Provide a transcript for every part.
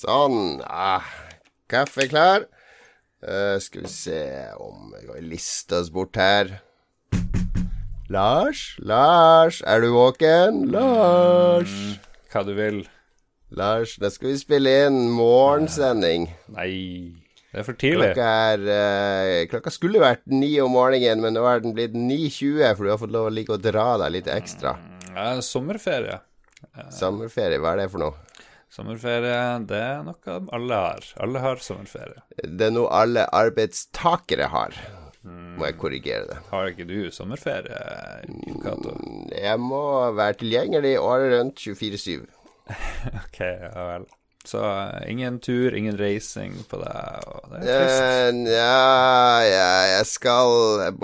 Sånn. Ah, kaffe klar. Uh, skal vi se om vi kan liste oss bort her. Lars? Lars, er du våken? Lars? Mm, hva du vil. Lars, da skal vi spille inn morgensending. Nei, det er for tidlig. Klokka, er, uh, klokka skulle vært ni om morgenen, men nå er den blitt 9.20, for du har fått lov å ligge og dra deg litt ekstra. Ja, sommerferie. Sommerferie, hva er det for noe? Sommerferie, det er noe alle har. Alle har sommerferie. Det er noe alle arbeidstakere har. Må jeg korrigere det. Har ikke du sommerferie, Cato? Jeg må være tilgjengelig året rundt 24-7. ok, ja vel. Så ingen tur, ingen reising på deg? Og det er trist. Nja, ja, ja, jeg skal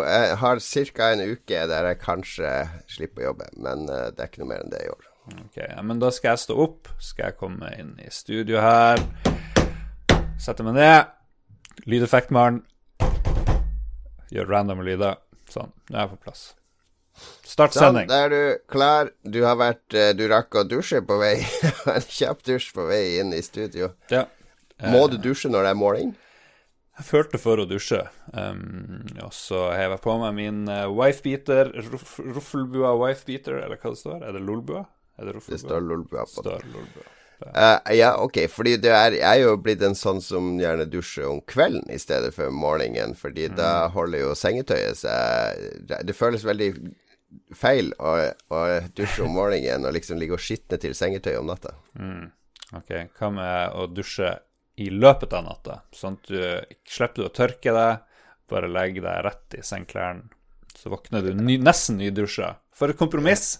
Jeg har ca. en uke der jeg kanskje slipper å jobbe, men uh, det er ikke noe mer enn det i år. Ok, ja, Men da skal jeg stå opp. Skal jeg komme inn i studio her. Sette meg ned. Lydeffektmann. Gjør random lyder. Sånn. Nå er jeg på plass. Start Sånn, sending. da er du klar. Du har vært uh, Du rakk å dusje på vei. en kjapp dusj på vei inn i studio. Ja. Må du dusje når det er morgen? Jeg følte for å dusje, um, og så hev jeg på meg min uh, wifebeater, ruff, ruffelbua wifebeater, eller hva det står? Er det lolbua? Det står lolbua på. Eh, ja, ok, fordi det er, jeg er jo blitt en sånn som gjerne dusjer om kvelden i stedet for morgenen, fordi da holder jo sengetøyet seg det- føles veldig feil å, å dusje om morgenen og liksom ligge og skitne til sengetøyet om natta. Ok, hva med å dusje i løpet av natta, sånn at du slipper du å tørke deg, bare legg deg rett i sengeklærne, så våkner du ny, nesten nydusja. For et kompromiss!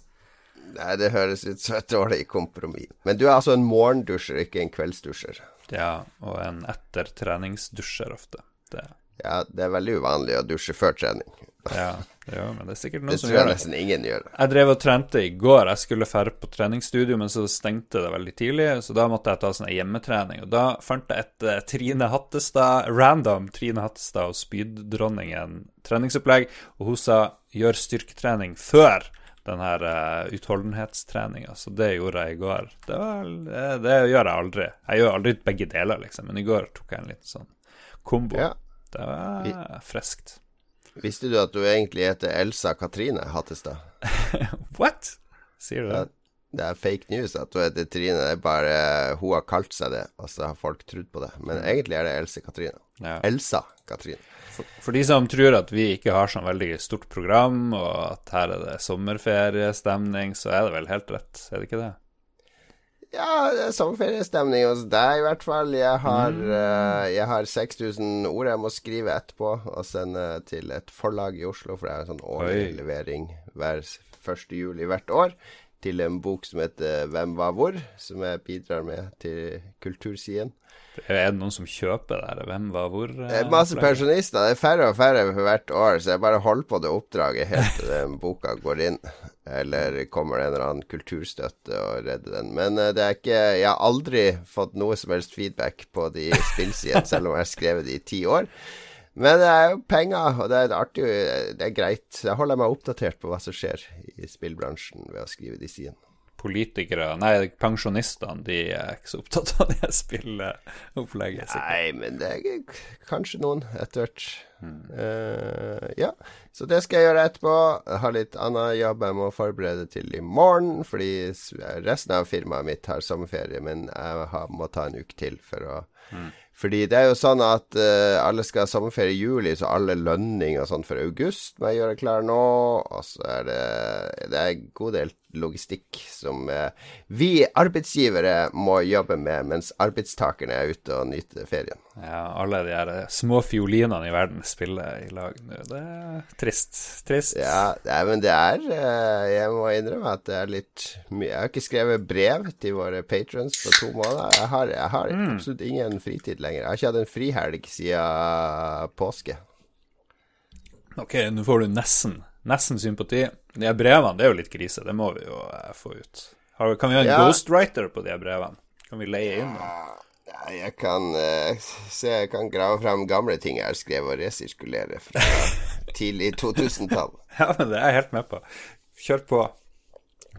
Nei, det høres ut som et dårlig kompromiss. Men du er altså en morgendusjer, ikke en kveldsdusjer. Ja, og en ettertreningsdusjer ofte. Det, Ja, det er veldig uvanlig å dusje før trening. ja, jo, men det er sikkert Det noen som tror jeg nesten ingen gjør. Jeg drev og trente i går. Jeg skulle dra på treningsstudio, men så stengte det veldig tidlig, så da måtte jeg ta sånn hjemmetrening. Og da fant jeg et eh, Trine Hattestad, random Trine Hattestad og Spyddronningen treningsopplegg, og hun sa gjør styrketrening før den her uh, utholdenhetstreninga, så det gjorde jeg i går. Det, var, det, det gjør jeg aldri. Jeg gjør aldri begge deler, liksom, men i går tok jeg en liten sånn kombo. Ja. Det var friskt. Visste du at du egentlig heter Elsa Katrine Hattestad? What? Sier du det? Det er fake news at hun heter Trine. Det er bare Hun har kalt seg det, og så har folk trodd på det. Men egentlig er det Else Katrine. Ja. Elsa Katrine. For, for de som tror at vi ikke har sånn veldig stort program, og at her er det sommerferiestemning, så er det vel helt rett, er det ikke det? Ja, det er sommerferiestemning hos deg i hvert fall. Jeg har, eh, jeg har 6000 ord jeg må skrive etterpå og sende til et forlag i Oslo, for det er en sånn årlig levering hver 1. juli hvert år. Til en bok som heter Hvem var hvor, som jeg bidrar med til kultursiden. Er det noen som kjøper det? Hvem var hvor? Er masse pensjonister. Det er færre og færre for hvert år, så jeg bare holder på det oppdraget helt til den boka går inn. Eller kommer det en eller annen kulturstøtte og redder den. Men eh, det er ikke Jeg har aldri fått noe som helst feedback på de spillsidene, selv om jeg har skrevet det i ti år. Men det er jo penger, og det er artig. Det er greit. Jeg holder meg oppdatert på hva som skjer i spillbransjen ved å skrive de sidene. Politikere, nei, pensjonistene, de er ikke så opptatt av det spilleopplegget. Nei, men det er kanskje noen etter hvert. Eh, ja, så det skal jeg gjøre etterpå. Jeg har litt annen jobb jeg må forberede til i morgen, fordi resten av firmaet mitt har sommerferie, men jeg må ta en uke til for å Fordi det er jo sånn at uh, alle skal ha sommerferie i juli, så alle lønninger og sånn for august må jeg gjøre klar nå. Og så er det Det er en god del logistikk som eh, vi arbeidsgivere må jobbe med, mens arbeidstakerne er ute og nyter ferien. Ja, alle de her små fiolinene i verden spiller i lag nå. Det er trist. Trist. Ja, nei, men det er eh, Jeg må innrømme at det er litt mye Jeg har ikke skrevet brev til våre patrons på to måneder. Jeg har, jeg har absolutt ingen fritid lenger. Jeg har ikke hatt en frihelg siden påske. Ok, nå får du nesten, nesten sympati. De brevene, det er jo litt krise. Det må vi jo eh, få ut. Har, kan vi ha en Ja. ghostwriter på de brevene? Kan vi leie inn noen? Ja, jeg kan eh, se Jeg kan grave fram gamle ting jeg har skrevet og resirkulere fra tidlig 2000-tall. Ja, men det er jeg helt med på. Kjør på.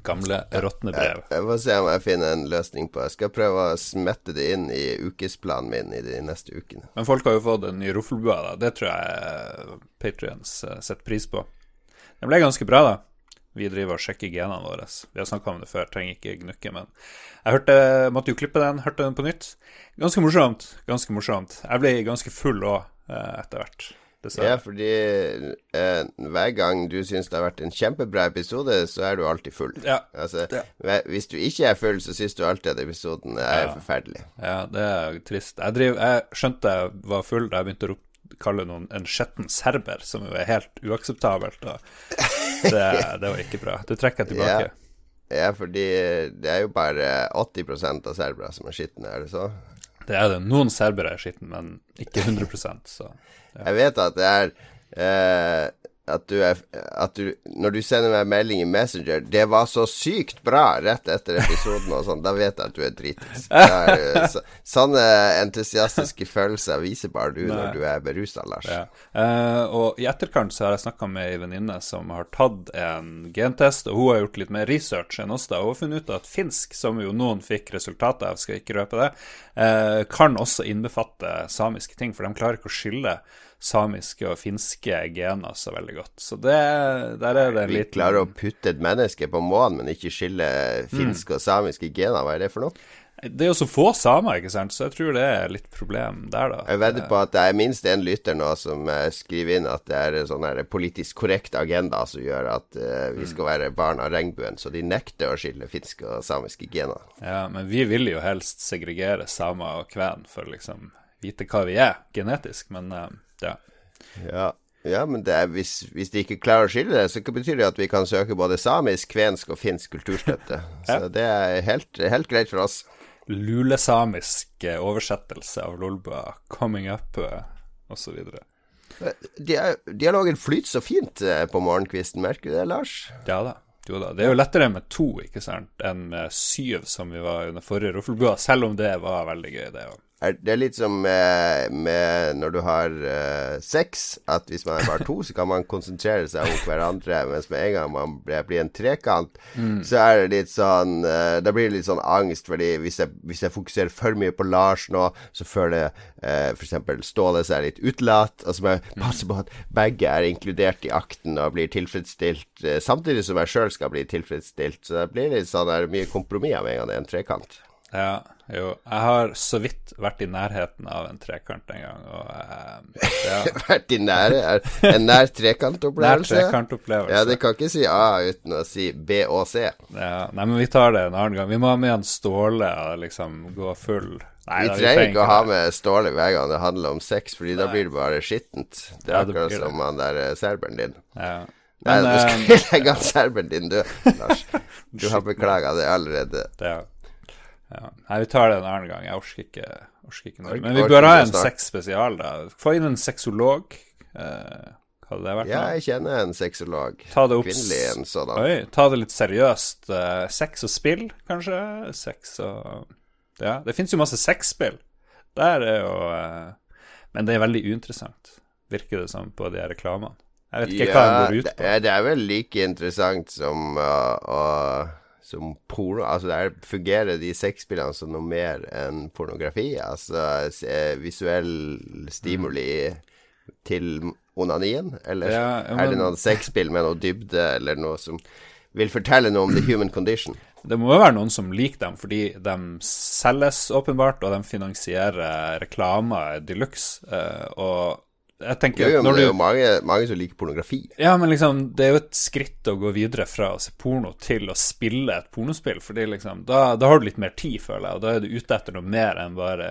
Gamle råtne brev. Jeg får se om jeg finner en løsning på det. Jeg skal prøve å smette det inn i ukesplanen min i de neste ukene. Men folk har jo fått en ny roffelbua, da. Det tror jeg Patrions eh, setter pris på. Det ble ganske bra, da. Vi driver og sjekker genene våre. Vi har snakka om det før, trenger ikke gnukke, men jeg hørte, måtte jo klippe den, hørte den på nytt. Ganske morsomt. Ganske morsomt. Jeg ble ganske full òg, eh, etter hvert. Ja, fordi eh, hver gang du syns det har vært en kjempebra episode, så er du alltid full. Ja. Altså, ja. Hvis du ikke er full, så syns du alltid at episoden er Ja. forferdelig. Ja, det er trist. Jeg, driv, jeg skjønte jeg var full da jeg begynte å rope kalle noen en skjetten serber, som jo er helt uakseptabelt. Det, det var ikke bra. Du trekker tilbake. Ja, fordi det er jo bare 80% av serbere som er skitne, er det så? Det er det. Noen serbere er skitne, men ikke 100% så ja. Jeg vet at det er eh, at du er At du Når du sender meg melding i Messenger 'Det var så sykt bra' rett etter episoden og sånn, da vet jeg at du er dritings. Så, sånne entusiastiske følelser viser bare du når du er berusa, Lars. Ja. Uh, og i etterkant så har jeg snakka med ei venninne som har tatt en gentest, og hun har gjort litt mer research enn oss da, og funnet ut at finsk, som jo noen fikk resultatet av, skal ikke røpe det, uh, kan også innbefatte samiske ting, for de klarer ikke å skille samiske og finske gener så veldig godt. Så det, der er det Vi klarer å putte et menneske på månen, men ikke skille finske og samiske gener. Hva er det for noe? Det er jo så få samer, ikke sant, så jeg tror det er litt problem der, da. Jeg vedder på at det er minst én lytter nå som eh, skriver inn at det er en sånn her politisk korrekt agenda som gjør at eh, vi skal være barn av regnbuen, så de nekter å skille finske og samiske gener. Ja, men vi vil jo helst segregere samer og kven for liksom vite hva vi er genetisk, men eh, ja. Ja, ja men det er, hvis, hvis de ikke klarer å skille det, så betyr det at vi kan søke både samisk, kvensk og finsk kulturstøtte. Så det er helt, helt greit for oss. Lulesamisk eh, oversettelse av Lolba, coming up eh, osv. Er- Dialogen flyter så fint eh, på morgenkvisten, merker du det, Lars? Ja da. Jo da. Det er jo lettere med to ikke sant, enn med syv, som vi var under forrige Roffelbua, selv om det var veldig gøy, det òg. Er, det er litt som med, med når du har uh, sex, at hvis man er bare to, så kan man konsentrere seg om hverandre, mens med en gang man blir, blir en trekant, så er det litt sånn uh, Da blir det litt sånn angst, fordi hvis jeg, hvis jeg fokuserer for mye på Lars nå, så føler uh, f.eks. Ståle seg litt utelatt, og så må jeg passe på at begge er inkludert i akten og blir tilfredsstilt, uh, samtidig som jeg sjøl skal bli tilfredsstilt. Så det blir litt sånn der, mye kompromisser med en gang det er en trekant. Ja, jo. Jeg har så vidt vært i nærheten av en trekant en gang, og eh, ja. Vært i nære er En nær Nær trekantopplevelse? trekantopplevelse. Ja, det kan ikke si A uten å si B og C. Ja, nei, men vi tar det en annen gang. Vi må ha med en Ståle og liksom gå full Nei, Vi da, trenger ikke å ha med Ståle hver gang det handler om sex, Fordi da blir det bare skittent. Det er Ja, det akkurat det. som han der eh, serberen din. Ja. Nei, du skal skal legge han serberen din død, Lars. Du har beklaga det allerede. det, ja. Nei, vi tar det en annen gang. Jeg orker ikke, orker ikke. Men vi bør ha en sexspesial, da. Få inn en sexolog. Eh, hadde det vært? Ja, jeg kjenner en sexolog. Kvinnelig en sådan. Oi, ta det litt seriøst. Eh, sex og spill, kanskje? Sex og Ja, det fins jo masse sexspill. Der er jo eh, Men det er veldig uinteressant, virker det som, på de her reklamene. Jeg vet ikke hva den går ut på. det er vel like interessant som uh, å- som porno. Altså, der fungerer de sexspillene som noe mer enn pornografi. Altså visuell stimuli til onanien, eller Ja, men... er det noen sexspill med noe dybde, eller noe som vil fortelle noe om the human condition? Det må jo være noen som liker dem, fordi de selges åpenbart, og de finansierer reklamer de luxe. eh, og jeg tenker Jo, jo, det er du jo mange, mange som liker pornografi. Ja, men liksom, det er jo et skritt å gå videre fra å se porno til å spille et pornospill, fordi liksom, da, da har du litt mer tid, føler jeg, og da er du ute etter noe mer enn bare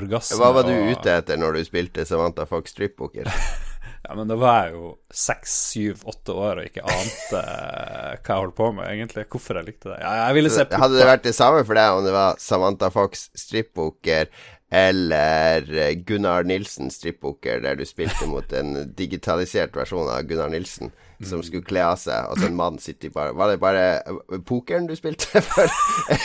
orgasme. Hva var du og, ute etter når du spilte Samantha Fox strippoker? Ja, men da var jeg jo seks, syv, åtte år og ikke ante eh, hva jeg holdt på med, egentlig. Hvorfor jeg likte det. Ja, jeg ville se Hadde det vært det samme for deg om det var Samantha Fox strippoker eller eh, Gunnar Nilsen strippoker, der du spilte mot en digitalisert versjon av Gunnar Nilsen som skulle kle av seg, og så en mann sitter i bare Var det bare eh, pokeren du spilte for,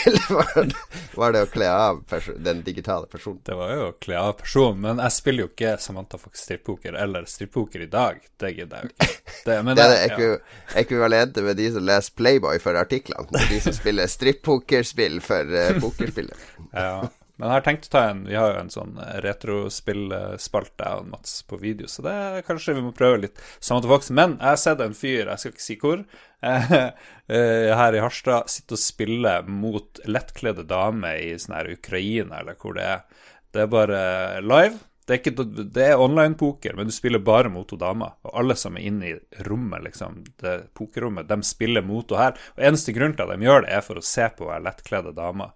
eller var det, var det å kle av den digitale personen? Det var jo å kle av personen, men jeg spiller jo ikke Samantha Fox strippoker eller strippoker i dag. Det gidder jeg jo ikke. Det, det er det ja. ekvivalente med de som leser Playboy for artiklene. De som spiller strippokerspill for uh, pokerspillet. Ja. Men jeg har tenkt å ta en Vi har jo en sånn eh, retrospillspalte, jeg og Mats, på video, så det er, kanskje vi må prøve litt samme til voksen. Men jeg har sett en fyr, jeg skal ikke si hvor, eh, her i Harstad sitte og spille mot lettkledde damer i sånn her Ukraina, eller hvor det er. Det er bare live. Det er, ikke, det er online-poker, men du spiller bare mot to damer. Og alle som er inne i rommet, liksom, det pokerrommet, de spiller mot henne her. Og eneste grunn til at de gjør det, er for å se på lettkledde damer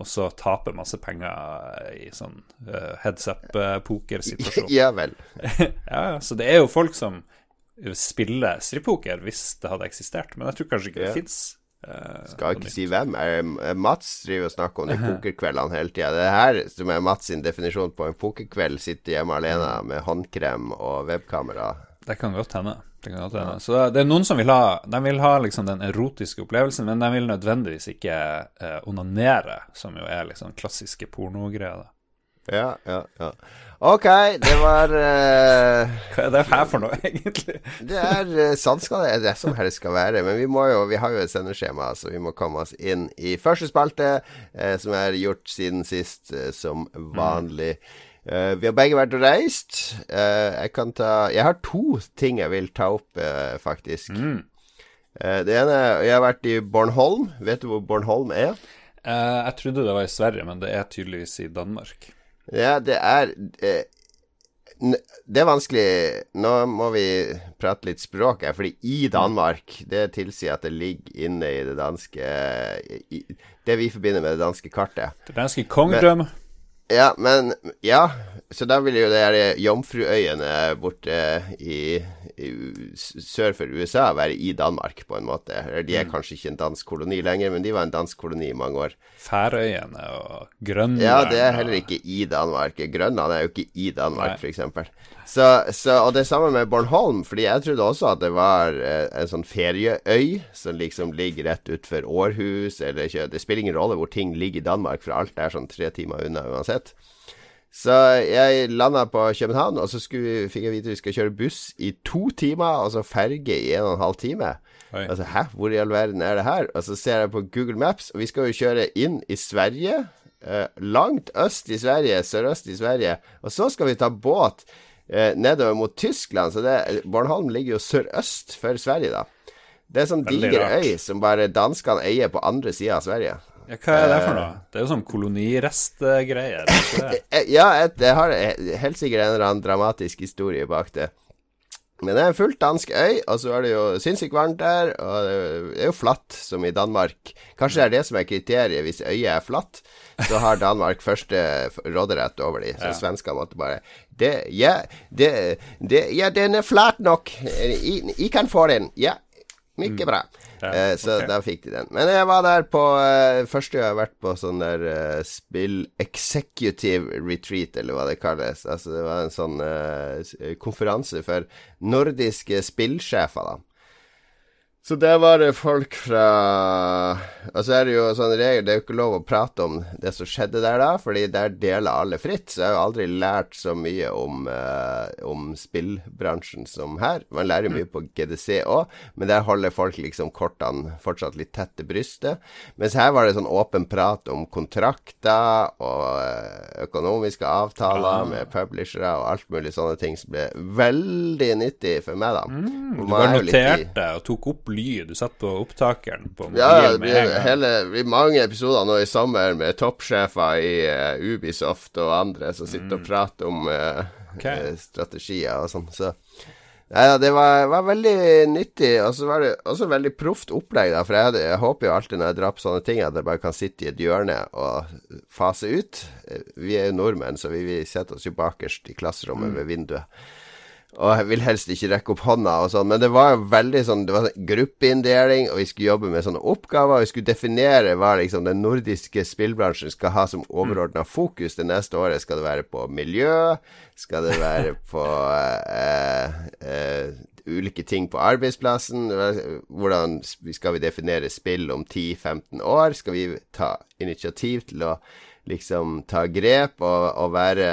og så tape masse penger i sånn uh, heads up-pokersituasjon. ja vel. ja, så det er jo folk som spiller strippoker hvis det hadde eksistert, men jeg tror kanskje ikke det ja. fins. Uh, Skal ikke si hvem. Mats driver og snakker om de pokerkveldene hele tida. Det er her som er Mats sin definisjon på en pokerkveld. Sitte hjemme alene med håndkrem og webkamera. Det kan godt hende. Det kan godt hende. Så det er noen som vil ha De vil ha liksom den erotiske opplevelsen, men de vil nødvendigvis ikke eh, onanere, som jo er liksom klassiske pornogreier. Ja, ja, ja. Ok, det var uh, Hva er det her for noe, egentlig? det er uh, det, det er det som helst skal være. Men vi må jo Vi har jo et sendeskjema, så vi må komme oss inn i første spalte, uh, som er gjort siden sist, som vanlig. Mm. Uh, vi har begge vært og reist. Uh, jeg kan ta Jeg har to ting jeg vil ta opp, uh, faktisk. Mm. det ene Jeg har vært i Bornholm. Vet du hvor Bornholm er? jeg trodde det var i Sverige, men det er tydeligvis i Danmark. Ja, det er Det er vanskelig Nå må vi prate litt språk her, fordi i Danmark Det tilsier at det ligger inne i det danske i, Det vi forbinder med det danske kartet. Det danske kongedømmet. Ja, men Ja, så da vil jo det her Jomfruøyene borte i, i, sør for USA være i Danmark, på en måte. De er mm. kanskje ikke en dansk koloni lenger, men de var en dansk koloni i mange år. Færøyene og Grønland Ja, det er heller ikke i Danmark. Grønland er jo ikke i Danmark, f.eks. Så, så, og det samme med Bornholm, fordi jeg trodde også at det var eh, en sånn ferieøy som liksom ligger rett utfor Århus, eller ikke Det spiller ingen rolle hvor ting ligger i Danmark, for alt er sånn tre timer unna uansett. Så jeg landa på København, og så skulle, fikk jeg vite vi skal kjøre buss i to timer, og så ferge i en og en halv time. Oi. Altså, hæ, hvor i all verden er det her? Og så ser jeg på Google Maps, og vi skal jo kjøre inn i Sverige. Eh, langt øst i Sverige, sørøst i Sverige. Og så skal vi ta båt eh, nedover mot Tyskland. Så det, Bornholm ligger jo sørøst for Sverige, da. Det er sånn diger øy som bare danskene eier på andre sida av Sverige. Ja, hva er det for noe? Det er jo sånn kolonirestgreier. ja, det har helt sikkert en eller annen dramatisk historie bak det. Men det er en fullt dansk øy, og så er det jo sinnssykt varmt der. Og det er jo flatt, som i Danmark. Kanskje det er det som er kriteriet. Hvis øyet er flatt, så har Danmark første råderett over de. Så ja. svenskene måtte bare det, ja, det, det, ja, den er flat nok. I, I kan få den. Ja, mye bra. Ja, eh, så okay. da fikk de den. Men jeg var der på uh, Første gang jeg har vært på sånn der uh, spill executive retreat, eller hva det kalles. Altså det var en sånn uh, konferanse for nordiske spillsjefer, da. Så det var det folk fra Altså er det jo sånn regel, det er jo ikke lov å prate om det som skjedde der da, fordi der deler alle fritt. Så jeg har jo aldri lært så mye om, uh, om spillbransjen som her. Man lærer jo mye på GDC òg, men der holder folk liksom kortene fortsatt litt tett til brystet. Mens her var det sånn åpen prat om kontrakter og uh, økonomiske avtaler ah. med publishere og alt mulig sånne ting som ble veldig nyttig for meg, da. Mm, du bare noterte og tok opp lyd. Du satt på opptakeren på mobilen ja, med en gang. Hele, det mange episoder nå i sommer med toppsjefer i uh, Ubisoft og andre som sitter mm. og prater om uh, okay. uh, strategier og sånn. Så ja, det var, var, veldig nyttig. Og så var det også veldig proft opplegg. Da, for jeg, hadde, jeg, håper jo alltid når jeg drar på sånne ting, at jeg bare kan sitte i et hjørne og fase ut. Vi er jo nordmenn, så vi, vi setter oss jo bakerst i klasserommet mm. ved vinduet. Og jeg vil helst ikke rekke opp hånda og sånn, men det var jo veldig sånn Det var sånn gruppeinndeling, og vi skulle jobbe med sånne oppgaver, og vi skulle definere hva liksom den nordiske spillbransjen skal ha som overordna fokus det neste året. Skal det være på miljø? Skal det være på eh, eh, ulike ting på arbeidsplassen? Hvordan skal vi definere spill om 10-15 år? Skal vi ta initiativ til å liksom ta grep og, og være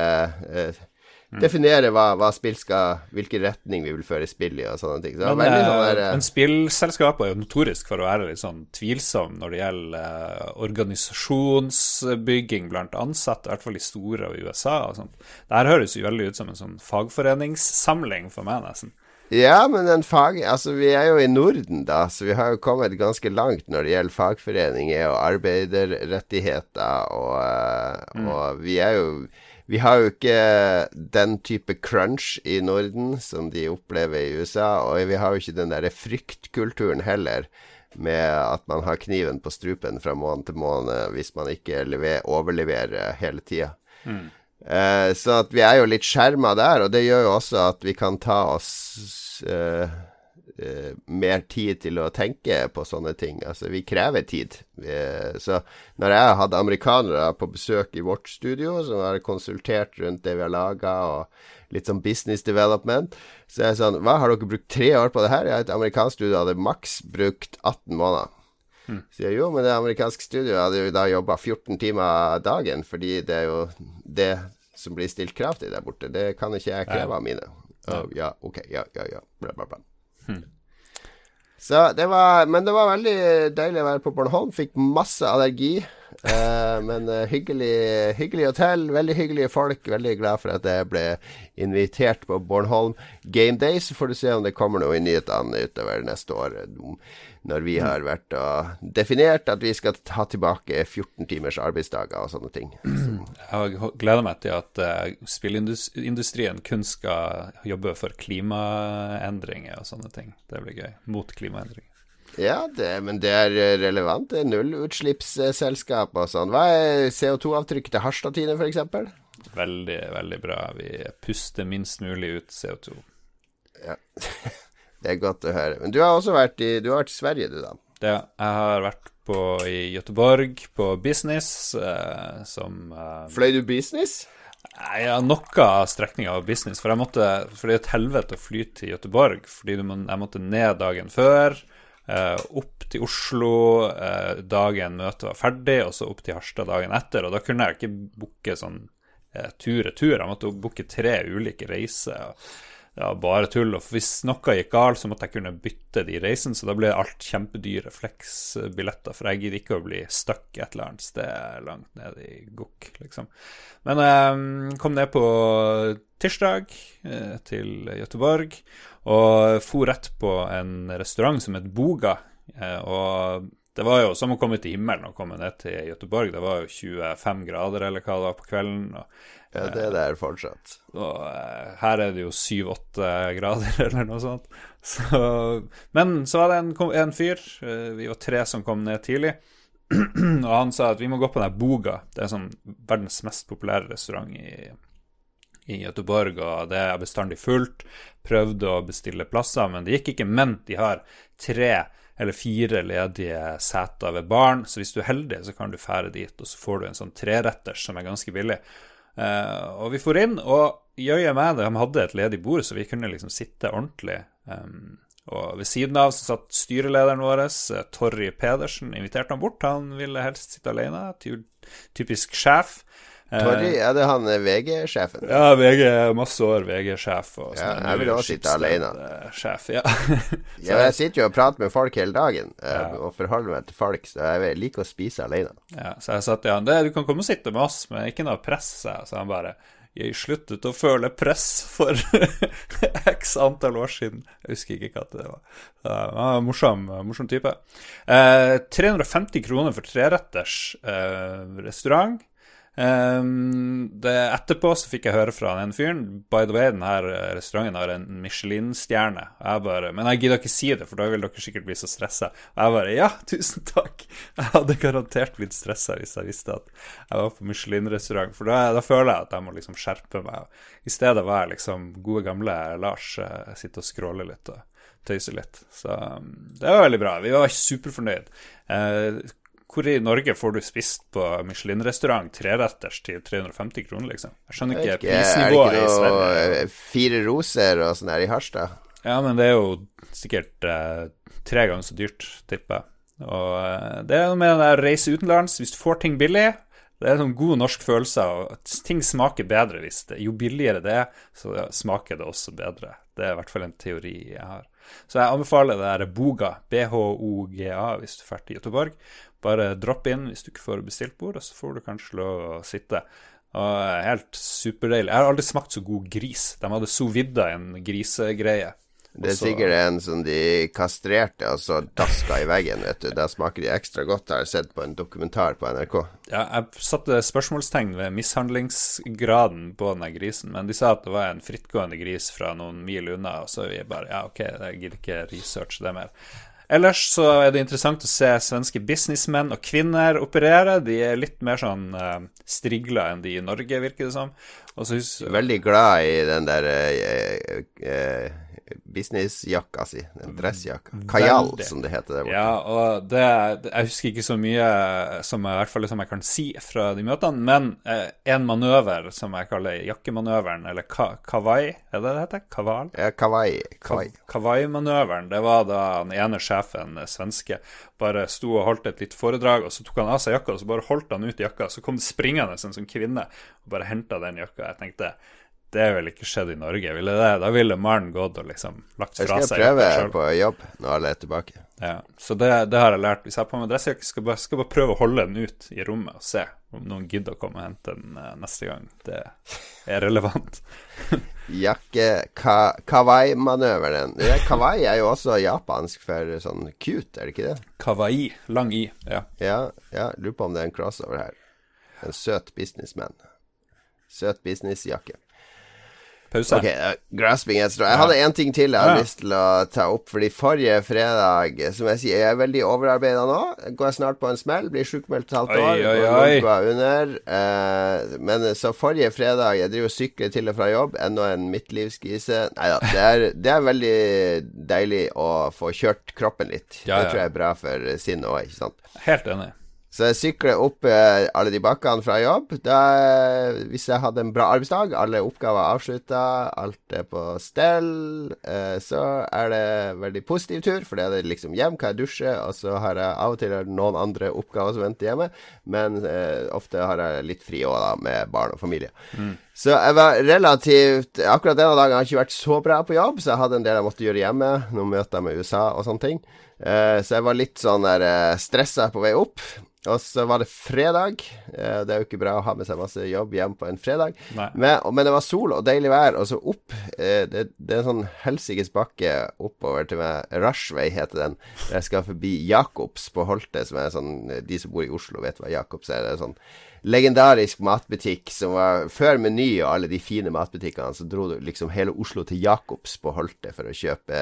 eh, Mm. Definere hva, hva, spill skal Hvilken retning vi vil føre spill i, og sånne ting. Så men, sånn der, eh, men spillselskapet er jo notorisk for å være litt sånn tvilsom når det gjelder uh, organisasjonsbygging blant ansatte, i hvert fall i store og i USA og sånt. Det her høres jo veldig ut som en sånn fagforeningssamling for meg, nesten. Ja, men en fag Altså, vi er jo i Norden, da, så vi har jo kommet ganske langt når det gjelder fagforeninger og arbeiderrettigheter, og, mm. og vi er jo vi har jo ikke den type crunch i Norden som de opplever i USA, og vi har jo ikke den derre fryktkulturen heller, med at man har kniven på strupen fra måned til måned hvis man ikke lever, overleverer hele tida. Mm. Eh, så at vi er jo litt skjerma der, og det gjør jo også at vi kan ta oss uh, uh, mer tid til å tenke på sånne ting. Altså, vi krever tid. Vi, så når jeg hadde amerikanere på besøk i vårt studio, som har konsultert rundt det vi har laga, og litt sånn business development, så er jeg sånn Hva, har dere brukt tre år på det her? Ja, et amerikansk studio hadde maks brukt 18 måneder. så jeg jo, men det amerikanske studioet hadde jo da jobba 14 timer dagen, fordi det er jo det som blir stilt krav til der borte. Det kan ikke jeg kreve av mine. Og, ja, ok, ja, ja, ja, bla, bla, bla. Hmm. Så det var Men det var veldig deilig å være på Bornholm. Fikk masse allergi. Eh, men uh, hyggelig, hyggelig hotell, veldig hyggelige folk. Veldig glad for at jeg ble invitert på Bornholm Game Day. Så får du se om det kommer noe i nyhetene utover neste år når vi har vært og definert at vi skal ta tilbake 14 timers arbeidsdager og sånne ting. Jeg gleder meg til at uh, spillindustrien kun skal jobbe for klimaendringer og sånne ting. Det blir gøy. Mot klimaendringer. Ja, det, men det er relevant. Det er nullutslippsselskap og sånn. Hva er CO2-avtrykket til Harstad-Tine, f.eks.? Veldig, veldig bra. Vi puster minst mulig ut CO2. Ja. Det er godt å høre. Men du har også vært i, du har vært i Sverige, du, da? Ja, jeg har vært på, i Göteborg på business, eh, som eh, Fløy du business? Ja, noe av strekninga av business. For, jeg måtte, for det er et helvete å fly til Göteborg. Fordi må, jeg måtte ned dagen før, eh, opp til Oslo eh, dagen møtet var ferdig, og så opp til Harstad dagen etter. Og da kunne jeg ikke booke sånn eh, tur-retur. Jeg måtte booke tre ulike reiser. Og, ja, bare tull. Og hvis noe gikk galt, så måtte jeg kunne bytte de reisene, så da ble alt kjempedyre flex-billetter, for jeg gidder ikke å bli stuck et eller annet sted langt ned i Gokk, liksom. Men jeg um, kom ned på tirsdag eh, til Gøteborg og for rett på en restaurant som het Boga. Eh, og det var jo som å komme til himmelen å komme ned til Gøteborg. Det var jo 25 grader eller hva det var på kvelden. Og ja, det er der fortsatt. Og uh, her er det jo 7-8 grader, eller noe sånt. Så, men så var det en, en fyr, uh, vi var tre som kom ned tidlig, og han sa at vi må gå på den Boga. Det er sånn verdens mest populære restaurant i, i Göteborg, og det er bestandig fullt. Prøvde å bestille plasser, men det gikk ikke. Men de har tre eller fire ledige seter ved baren, så hvis du er heldig, så kan du fære dit, og så får du en sånn treretters som er ganske billig. Uh, og vi for inn, og jøye meg, de hadde et ledig bord, så vi kunne liksom sitte ordentlig. Um, og ved siden av så satt styrelederen vår, uh, Torry Pedersen, inviterte han bort. Han ville helst sitte alene, typisk sjef. Uh, Torry, er det han VG-sjefen? Ja, VG, masse år VG-sjef. Ja, jeg vil også sitte alene. Sjef, ja. ja. Jeg sitter jo og prater med folk hele dagen, ja. og forholder meg til folk, så jeg liker å spise alene. Ja, så jeg sa til han du kan komme og sitte med oss, men ikke noe press, Så han bare jeg sluttet å føle press for x antall år siden. Jeg husker ikke hva det var. Uh, morsom, morsom type. Uh, 350 kroner for treretters uh, restaurant. Um, det, etterpå så fikk jeg høre fra den fyren By the way, denne restauranten har en Michelin-stjerne. Jeg bare Men jeg gidder ikke si det, for da vil dere sikkert bli så stressa. Og jeg bare Ja, tusen takk! Jeg hadde garantert blitt stressa hvis jeg visste at jeg var på Michelin-restaurant, for da, da, føler jeg at jeg må liksom skjerpe meg. I stedet var jeg liksom gode, gamle Lars, uh, sitte og skråle litt og tøyse litt. Så um, det var veldig bra. Vi var superfornøyd. Uh, hvor i Norge får du spist på Michelin-restaurant treretters til 350 kroner, liksom? Jeg skjønner ikke, ikke prisnivået i Sverige. Fire roser og sånn her i Harstad? Ja, men det er jo sikkert eh, tre ganger så dyrt, tipper jeg. Og eh, det er noe med å reise utenlands. Hvis du får ting billig, det er en god norsk følelse av at ting smaker bedre hvis det Jo billigere det er, så smaker det også bedre. Det er i hvert fall en teori jeg har. Så jeg anbefaler det der Boga, BHOGA, hvis du drar til Göteborg. Bare dropp inn hvis du ikke får bestilt bord, og så får du kanskje lov å sitte. Og Helt superdeilig. Jeg har aldri smakt så god gris. De hadde sovidda en grisegreie. Det er Også, sikkert en som de kastrerte og så daska i veggen, vet du. Da smaker de ekstra godt, har jeg sett på en dokumentar på NRK. Ja, jeg satte spørsmålstegn ved mishandlingsgraden på denne grisen, men de sa at det var en frittgående gris fra noen mil unna, og så jeg bare ja, ok, jeg gidder ikke researche det mer. Ellers så er det interessant å se svenske businessmenn og -kvinner operere. De er litt mer sånn uh, strigla enn de i Norge, virker det som. Veldig glad i den der eh, eh, businessjakka si, den dressjakka. Kajal, som det heter der borte. Ja, og det, Jeg husker ikke så mye som jeg, i hvert fall som jeg kan si fra de møtene, men eh, en manøver som jeg kaller jakkemanøveren, eller ka, kawai, er det det heter? Kaval? Ja, kawai. Kawai. Kawai-manøveren, det var da den ene sjefen, eh, svenske, bare sto og holdt et litt foredrag, og så tok han av seg jakka, og så bare holdt han ut jakka, så kom det springende en sånn kvinne og bare henta den jakka. Jeg tenkte det er vel ikke skjedd i Norge, ville det? Da ville mannen gått og liksom lagt fra seg. Jeg skal prøve på jobb når alle er tilbake. Ja, Så det, det har jeg lært. Hvis jeg har på meg dressjakke, skal skal bare prøve å holde den ut i rommet og se om noen gidder å komme og hente den uh, neste gang. Det er relevant. Jakke ka, Kawaii-manøveren. Kawaii er jo også japansk for sånn cute, er det ikke det? Kawaii. Lang i, ja. Ja, ja lurer på om det er en crossover her. En søt businessman. Søt businessjakke. Pause. Ok, uh, grasping Jeg hadde én ting til jeg hadde lyst til å ta opp. Fordi forrige fredag, som jeg sier, jeg er veldig overarbeida nå. Går jeg snart på en smell, blir sjukmeldt et halvt år. Oi, oi, oi. Under. Uh, men så forrige fredag Jeg driver og sykler til og fra jobb. Enda en midtlivskrise. Nei da. Det, det, er veldig deilig å få kjørt kroppen litt. Ja, ja. Det tror jeg er bra for sinnet òg, ikke sant? Helt enig. Så jeg sykler opp eh, alle de bakkene fra jobb. Da, hvis jeg hadde en bra arbeidsdag, alle oppgaver avslutta, alt er på stell, eh, så er det en veldig positiv tur, for det er det liksom hjem, kan jeg dusje, og så har jeg av og til noen andre oppgaver som venter hjemme, men eh, ofte har jeg litt fri òg, da, med barn og familie. Mm. Så jeg var relativt Akkurat denne dagen har jeg ikke vært så bra på jobb, så jeg hadde en del jeg måtte gjøre hjemme. Noen møter med USA og sånne ting. Så jeg var litt sånn der stressa på vei opp. Og så var det fredag. Eh, det er jo ikke bra å ha med seg masse jobb hjem på en fredag. Men, men, det var sol og deilig vær, og så opp eh, det, det, er en sånn helsikes bakke oppover til meg. Rushway heter den. Jeg skal forbi Jacobs på Holte, som er sånn De som bor i Oslo, vet hva Jacobs er. Det er sånn legendarisk matbutikk som var Før Meny og alle de fine matbutikkene, så dro du liksom hele Oslo til Jacobs på Holte for å kjøpe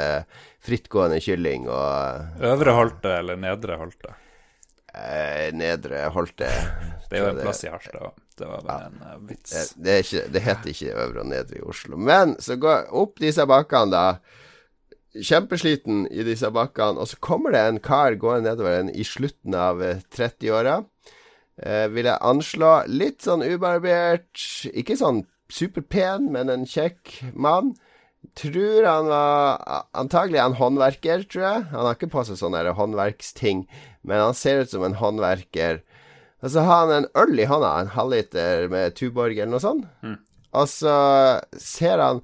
frittgående kylling og Øvre Holte eller Nedre Holte? Eh, Nedre Holte. Det er jo en plass i Harstad. Det var bare ja, en uh, vits. Det, det, ikke, det, heter ikke Øvre og Nedre i Oslo. Men så går opp disse bakkene, da. Kjempesliten i disse bakkene. Og så kommer det en kar gående nedover en i slutten av 30-åra. Eh, eh, vil jeg anslå. Litt sånn ubarbert. Ikke sånn superpen, men en kjekk mann. Tror han var Antagelig en håndverker, tror jeg. Han har ikke på seg sånne håndverksting, men han ser ut som en håndverker. Og så har han en øl i hånda, en halvliter med Tuborg eller noe sånt. Mm. Og så ser han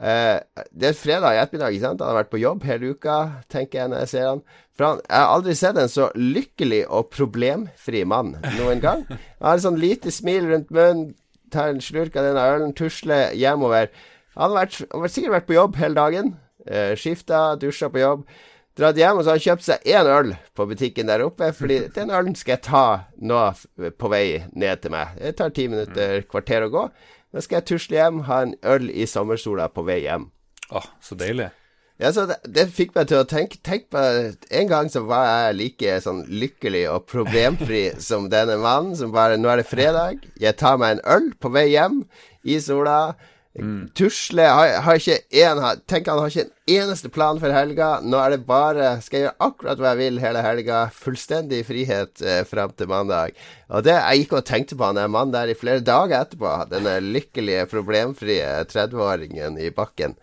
eh, Det er fredag i ettermiddag, ikke sant? Han har vært på jobb hele uka, tenker jeg når jeg ser han. For han, jeg har aldri sett en så lykkelig og problemfri mann noen gang. Han har et sånn lite smil rundt munnen, tar en slurk av denne ølen, tusler hjemover. Han har, vært, han har sikkert vært på jobb hele dagen. Eh, Skifta, dusja på jobb. Dratt hjem, og så har han kjøpt seg én øl på butikken der oppe. Fordi den ølen skal jeg ta nå på vei ned til meg. Det tar ti minutter, kvarter å gå. Da skal jeg tusle hjem, ha en øl i sommersola på vei hjem. Å, så deilig. Ja, så det, det, fikk meg til å tenke Tenk på En gang så var jeg like sånn lykkelig og problemfri som denne mannen, som bare Nå er det fredag, jeg tar meg en øl på vei hjem i sola. Mm. Tusle har, har ikke en, Tenk han har ikke en eneste plan for helga. Nå er det bare Skal jeg gjøre akkurat hva jeg vil hele helga. Fullstendig frihet eh, fram til mandag. Og det Jeg gikk og tenkte på han der mannen der i flere dager etterpå. Denne lykkelige, problemfrie 30-åringen i bakken.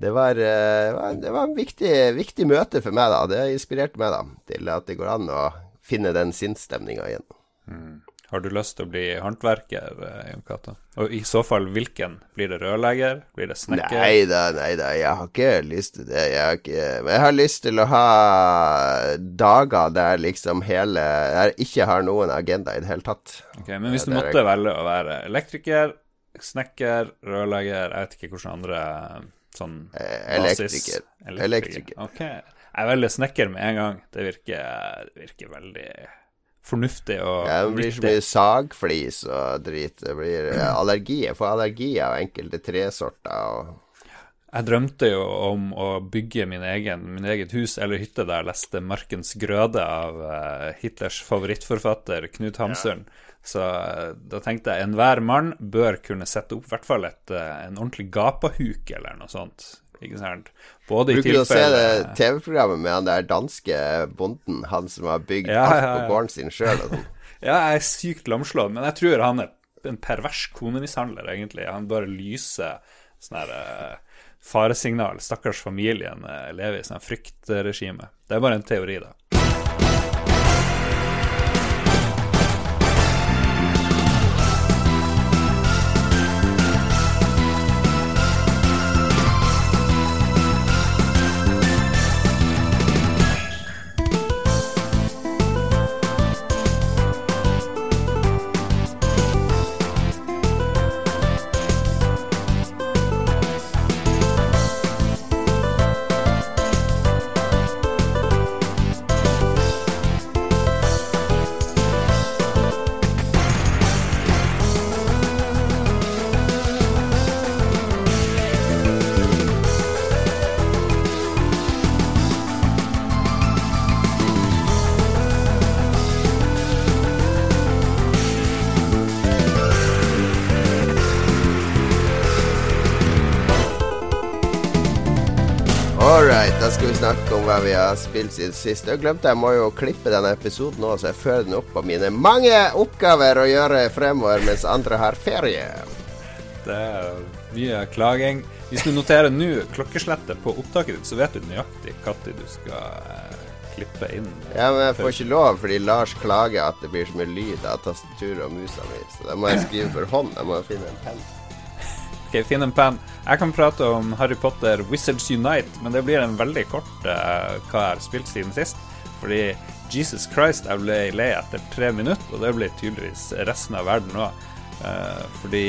Det var, uh, det var en viktig, viktig, møte for meg, da. Det inspirerte meg da til at det går an å finne den sinnsstemninga igjen. Mm. Har du lyst til å bli håndverker, eh, Jon Cato? Og i så fall, hvilken? Blir det rørlegger? Blir det snekker? Nei da, nei da, jeg har ikke lyst til det. Jeg har, ikke, men jeg har lyst til å ha dager der liksom hele Jeg ikke har noen agenda i det hele tatt. Ok, Men hvis du måtte jeg... velge å være elektriker, snekker, rørlegger Jeg vet ikke hvordan andre sånn eh, Elektriker. Elektriker. Elektriker. Ok. Jeg velger snekker med en gang. Det virker, det virker veldig fornuftig og ja, Det blir så mye sagflis og drit. Det blir allergi. Jeg får allergi av enkelte tresorter. og jeg drømte jo om å bygge min egen, min eget hus eller hytte da jeg leste 'Markens grøde' av uh, Hitlers favorittforfatter Knut Hamsun. Ja. Så uh, da tenkte jeg enhver mann bør kunne sette opp i hvert fall et, uh, en ordentlig gapahuk eller noe sånt. Ikke sant? Både Bruker du å se det TV-programmet med han der danske bonden, han som har bygd ja, alt på gården sin sjøl sånn? ja, jeg er sykt lamslått, men jeg tror han er en pervers konemishandler, egentlig. Han bare lyser sånn her uh, faresignal. Stakkars familien uh, lever i sånn fryktregime. Det er bare en teori, da. Vi har spilt siden sist. Jeg glemte jeg må jo klippe denne episoden nå, så jeg fører den opp på mine mange oppgaver å gjøre fremover mens andre har ferie. Det er mye klaging. Hvis du noterer nå klokkeslettet på opptaket ditt, så vet du nøyaktig når du skal eh, klippe inn. Ja, men jeg får ikke lov fordi Lars klager at det blir så mye lyd av tastaturet og musa mi. Så da må jeg skrive for hånd. Jeg må finne en penn. Ok, finn en penn. Jeg kan prate om Harry Potter Wizards Unite, men det blir en veldig kort uh, hva jeg har spilt siden sist. Fordi Jesus Christ, jeg ble lei etter tre minutter, og det blir tydeligvis resten av verden òg. Uh, eh, fordi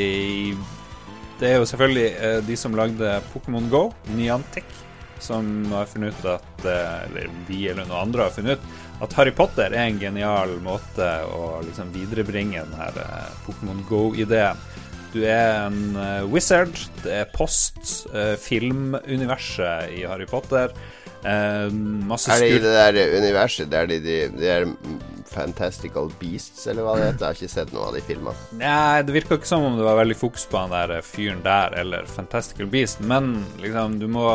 det er jo selvfølgelig uh, de som lagde Pokémon Go, Niantic, som har funnet ut at Eller de eller noen andre har funnet ut at Harry Potter er en genial måte å liksom viderebringe den her Pokémon Go-ideen. Du er en uh, wizard. Det er post-filmuniverset uh, i Harry Potter. Uh, masse er det i det der universet der de, de, de er Fantastical Beasts, eller hva det heter? Jeg har ikke sett noen av de filmene. Nei, det virka ikke som om det var veldig fokus på han der fyren der, eller Fantastical Beast, men liksom, du må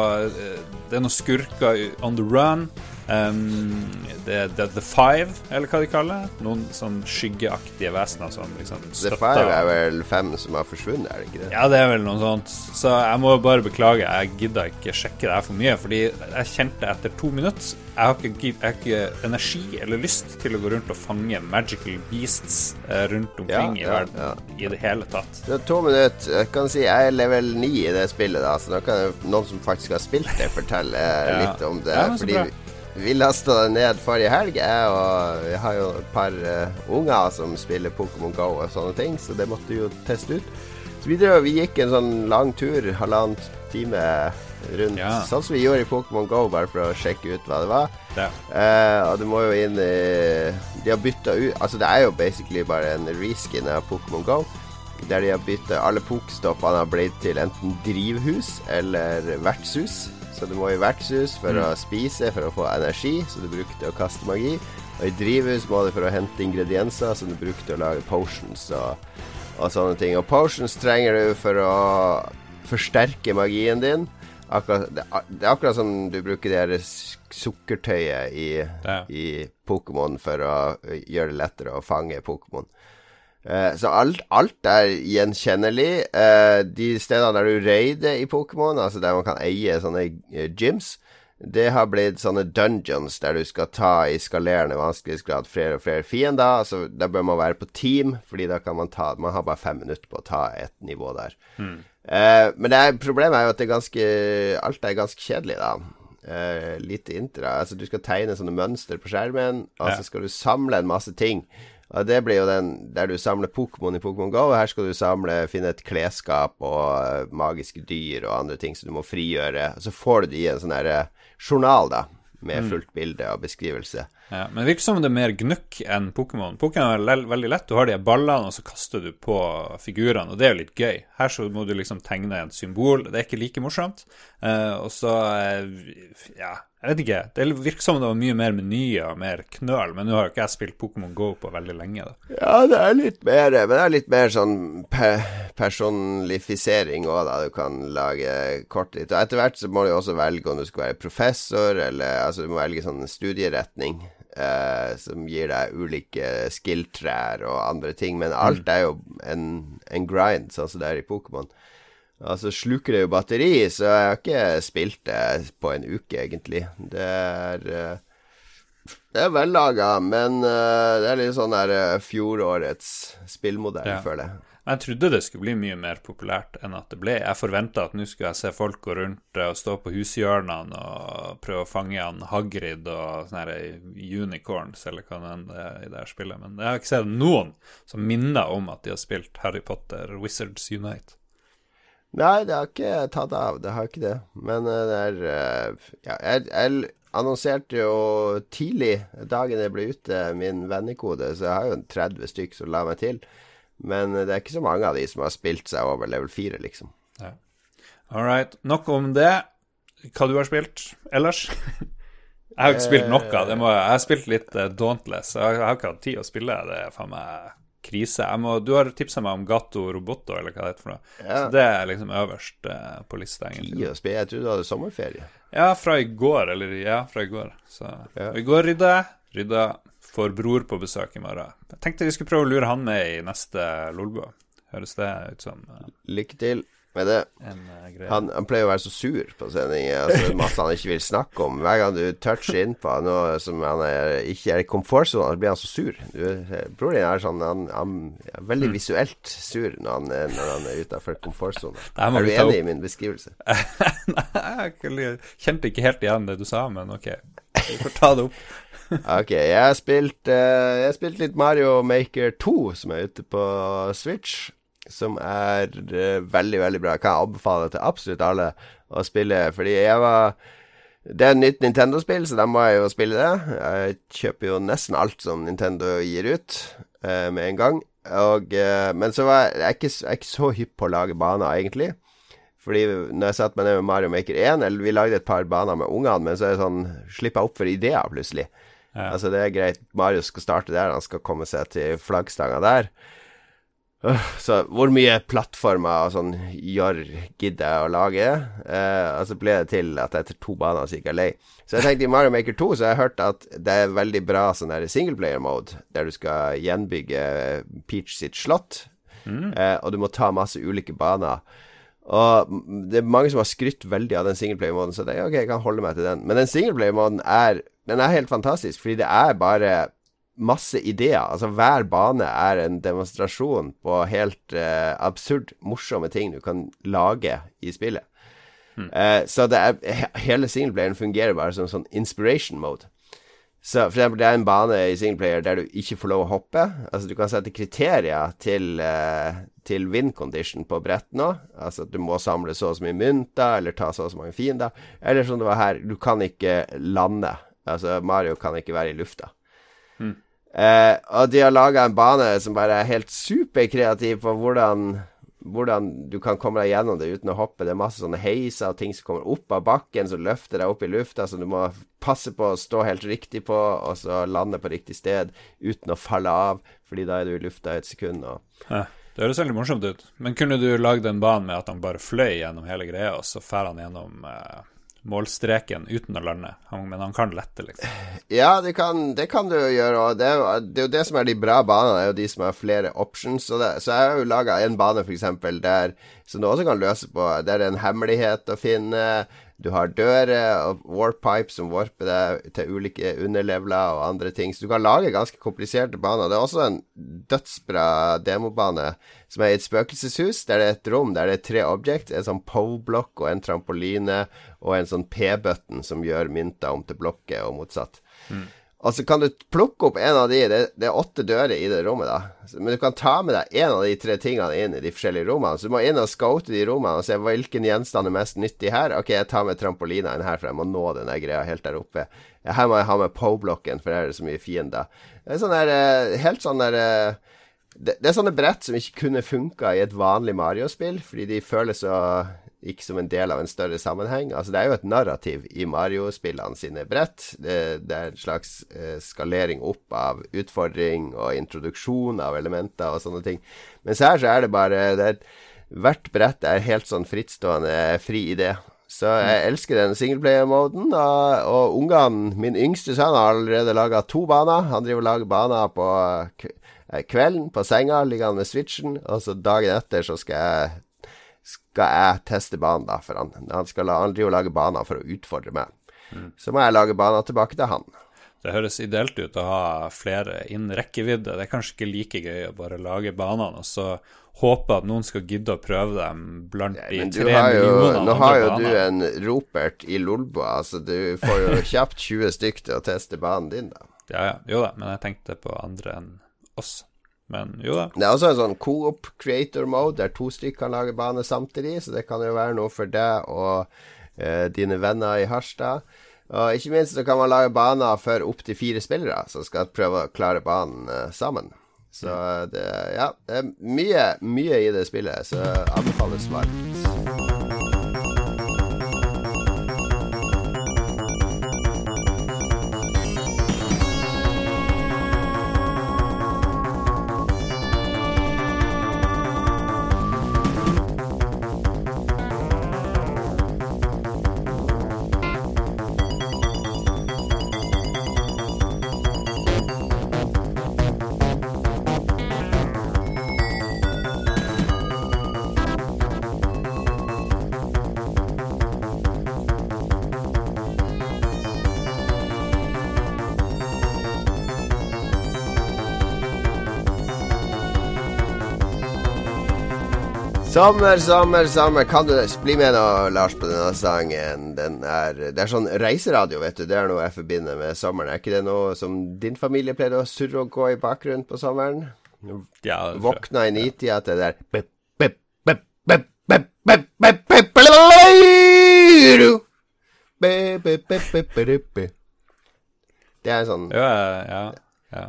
Det er noen skurker on the run. Um, det er The, Five, eller hva de kaller det. Noen sånn skyggeaktige vesener som liksom støtter The Five er vel fem som har forsvunnet, er det ikke det? Ja, det er vel noe sånt. Så jeg må bare beklage, jeg gidda ikke sjekke det her for mye. Fordi jeg kjente etter to minutter Jeg har ikke, jeg har ikke energi eller lyst til å gå rundt og fange magical beasts eh, rundt omkring ja, i verden ja, ja. i det hele tatt. Det er to minutter. Jeg kan si jeg er level 9 i det spillet, da, så nå kan noen som faktisk har spilt det, fortelle litt om det. Ja, fordi vi lasta det ned forrige helg, jeg og vi har jo et par uh, unger som spiller Pokémon Go og sånne ting, så det måtte vi jo teste ut. Så vi, drev, vi gikk en sånn lang tur, halvannen time rundt, Ja. sånn som vi gjorde i Pokémon Go, bare for å sjekke ut hva det var. Ja. Uh, og du må jo inn i De har bytta ut Altså, det er jo basically bare en reskin av Pokémon Go. Der de har bytta Alle Pokestoppene har blitt til enten drivhus eller vertshus. Så du må i vertshus for å spise, for å få energi, så du bruker til å kaste magi. Og i drivhus må du for å hente ingredienser, som du bruker til å lage potions og, og sånne ting. Og potions trenger du for å forsterke magien din. Akkurat, det, er- det er akkurat som du bruker det her sukkertøyet i, Ja. i Pokémon for å gjøre det lettere å fange Pokémon. Eh, så alt, alt er gjenkjennelig. Eh, de stedene der du raider i Pokémon, altså der man kan eie sånne eh, gyms, det har blitt sånne dungeons der du skal ta i skalerende vanskelighetsgrad flere og flere fiender. Altså, da bør man være på team, fordi da kan man ta Man har bare fem minutter på å ta et nivå der. Eh, men det er, problemet er jo at det er ganske alt er ganske kjedelig, da. Eh, lite intra. Altså, du skal tegne sånne mønster på skjermen, og Ja. så skal du samle en masse ting. Og det blir jo den der du samler Pokémon i Pokémon GO. Og her skal du samle, finne et klesskap og eh, magiske dyr og andre ting som du må frigjøre. Og så får du det i en sånn her eh, journal, da, med fullt bilde og beskrivelse. Ja, men det virker som det er mer gnukk enn Pokémon. Pokémon er veldig lett. Du har de ballene, og så kaster du på figurene, og det er jo litt gøy. Her så må du liksom tegne et symbol. Det er ikke like morsomt. Uh, og så uh, Ja, jeg vet ikke. Det virker som det var mye mer menyer og mer knøl, men nå har jo ikke jeg spilt Pokémon Go på veldig lenge, da. Ja, det er litt mer Men det er litt mer sånn pe personlifisering òg, da. Du kan lage kort litt. Og etter hvert så må du også velge om du skal være professor, eller altså du må velge sånn studieretning. Eh, som gir deg ulike skill-trær og andre ting. Men alt er jo en, en grind, sånn som det er i Pokémon. Altså sluker det jo batteri, så jeg har ikke spilt det på en uke, egentlig. Det er eh, det er vellaga, men eh, det er litt sånn der eh, fjorårets spillmodell, Ja. føler jeg. Jeg trodde det skulle bli mye mer populært enn at det ble. Jeg forventa at nå skulle jeg se folk gå rundt og stå på hushjørnene og prøve å fange han Hagrid og sånne unicorns, eller hva det enn det er i det her spillet. Men jeg har ikke sett noen som minner om at de har spilt Harry Potter Wizards Unite. Nei, det har ikke tatt av. Det har ikke det. Men eh, det er eh, Ja, jeg, jeg annonserte jo tidlig, dagen jeg ble ute, min vennekode, så jeg har jo 30 stykk som la meg til. Men eh, det er ikke så mange av de som har spilt seg over level 4, liksom. Ja. All right. Nok om det. Hva du har spilt ellers? Jeg har ikke spilt noe. Må, jeg har spilt litt Dauntless. Jeg har, ikke hatt tid å spille. Det faen meg krise. Må, du har tipsa meg om Gato Roboto, eller hva det heter for noe. Ja. Så det er liksom øverst eh, på lista, egentlig. spille. Jeg trodde du hadde sommerferie. Ja, fra i går, eller ja, fra i går. Så Ja. i går rydda jeg. Rydda får bror på besøk i morgen. Jeg tenkte vi skulle prøve å lure han med i neste Lolbua. Høres det ut som eh, Lykke til med det. eh? Han, han pleier å være så sur på sending. Altså, masse han ikke vil snakke om. Hver gang du toucher inn på noe som han er, ikke er i komfortsonen, så blir han så sur. Du, Broren din er sånn Han, han er veldig visuelt sur når han, når han er utafor komfortsonen. Er du enig i min beskrivelse? Nei, jeg kjente ikke helt igjen det du sa, men ok. Vi får ta det opp. Ok, jeg har spilt uh, spilt litt Mario Maker 2, som er ute på Switch. Som er uh, veldig, veldig bra. Jeg kan anbefale til absolutt alle å spille, fordi jeg var Det er et nytt Nintendo-spill, så da må jeg jo spille det. Jeg kjøper jo nesten alt som Nintendo gir ut, uh, med en gang. Og, uh, men så var jeg, jeg, er ikke, jeg er ikke så hypp på å lage baner, egentlig. Fordi når jeg satte meg ned med Mario Maker 1, eller vi lagde et par baner med ungene, men så er det sånn Slipper jeg opp for ideer, plutselig. Ja. Altså, det er greit. Mario skal starte der, han skal komme seg til flaggstanga der. Øh, Så hvor mye plattformer og sånn gjør gidder jeg å lage? Eh, og så ble det til at etter to baner så gikk jeg lei. Så jeg tenkte i Mario Maker 2 så har jeg hørt at det er veldig bra sånn der singleplayer mode, der du skal gjenbygge Peach sitt slott, eh, og du må ta masse ulike baner. Og det er mange som har skrytt veldig av den singleplayer-moden, så det er ok, jeg kan holde meg til den. Men den singleplayer-moden er Den er helt fantastisk, fordi det er bare masse ideer. Altså hver bane er en demonstrasjon på helt eh, absurd morsomme ting du kan lage i spillet. Eh, så det er hele singleplayeren fungerer bare som sånn inspiration mode. Så for eksempel, det er en bane i singleplayer der du ikke får lov å hoppe. Altså, du kan sette kriterier til, uh, til wind condition på brett nå. Altså at du må samle så og så mye mynter, eller ta så og så mange fiender. Eller som det var her, du kan ikke lande. Altså, Mario kan ikke være i lufta. Mm. Uh, og de har laga en bane som bare er helt superkreativ på hvordan hvordan du kan komme deg gjennom det uten å hoppe. Det er masse sånne heiser og ting som kommer opp av bakken, som løfter deg opp i lufta, så du må passe på å stå helt riktig på, og så lande på riktig sted uten å falle av, fordi da er du i lufta et sekund. Og... Det høres veldig morsomt ut. Men kunne du lagd en bane med at han bare fløy gjennom hele greia, og så fer han gjennom eh målstreken uten å lande. men han kan lette, liksom. Ja, det kan, det kan du gjøre. Og det det er, jo, det som er de bra banene, er jo de som har flere options. Det, så jeg har jo laga en bane, f.eks., der som du også kan løse på. Der det er en hemmelighet å finne. Du har dører og warpipe som warper deg til ulike underleveler og andre ting. Så du kan lage ganske kompliserte baner. Det er også en dødsbra demobane som er i et spøkelseshus, der det er et rom der det er tre objekt. En sånn po-blokk og en trampoline og en sånn P-button som gjør mynter om til blokker og motsatt. Mm. Og så kan du plukke opp en av de det, det, er åtte dører i det rommet, da. Men du kan ta med deg en av de tre tingene inn i de forskjellige rommene. Så du må inn og scoute de rommene og se hvilken gjenstand er mest nyttig her. Ok, jeg tar med trampolina inn her, for jeg må nå den greia helt der oppe. Her må jeg ha med po-blokken, for her er det så mye fiender. Det er sånn der eh, Helt sånn der eh, det, det er sånne brett som ikke kunne funka i et vanlig Mario-spill, fordi de føles så ikke som en del av en større sammenheng. Altså, det er jo et narrativ i Mario-spillene sine brett. Det, det, er en slags eh, skalering opp av utfordring og introduksjon av elementer og sånne ting. Mens her så er det bare det er, Hvert brett er helt sånn frittstående, fri idé. Så jeg elsker den singleplayer-moden. Og, og ungene Min yngste sønn har allerede laga to baner. Han driver og lager baner på kvelden på senga, ligger han med switchen, og så dagen etter så skal jeg skal jeg teste banen, da, for han. Han skal han driver og lager baner for å utfordre meg. Mm. Så må jeg lage baner tilbake til han. Det høres ideelt ut å ha flere innen rekkevidde. Det er kanskje ikke like gøy å bare lage banene og så håpe at noen skal gidde å prøve dem blant de ja, tre millionene Nå har jo baner. du en Ropert i Lolboa, så du får jo kjapt 20 stykk til å teste banen din, da. Ja, ja. Jo da, men jeg tenkte på andre enn oss. Men jo da. Det er også en sånn coop creator mode, der to stykker kan lage bane samtidig. Så det kan jo være noe for deg og eh, dine venner i Harstad. Og ikke minst så kan man lage baner for opptil fire spillere som skal prøve å klare banen eh, sammen. Så det, ja, det er mye, mye i det spillet, så anbefales varmt. Sommer, sommer, sommer. Kan du bli med nå, Lars, på denne sangen? Den er, det er sånn reiseradio, vet du. Det er noe jeg forbinder med sommeren. Er ikke det noe som din familie pleide å surre og gå i bakgrunnen på sommeren? Ja, Våkna i nitida til det der Det er sånn Ja, ja. ja.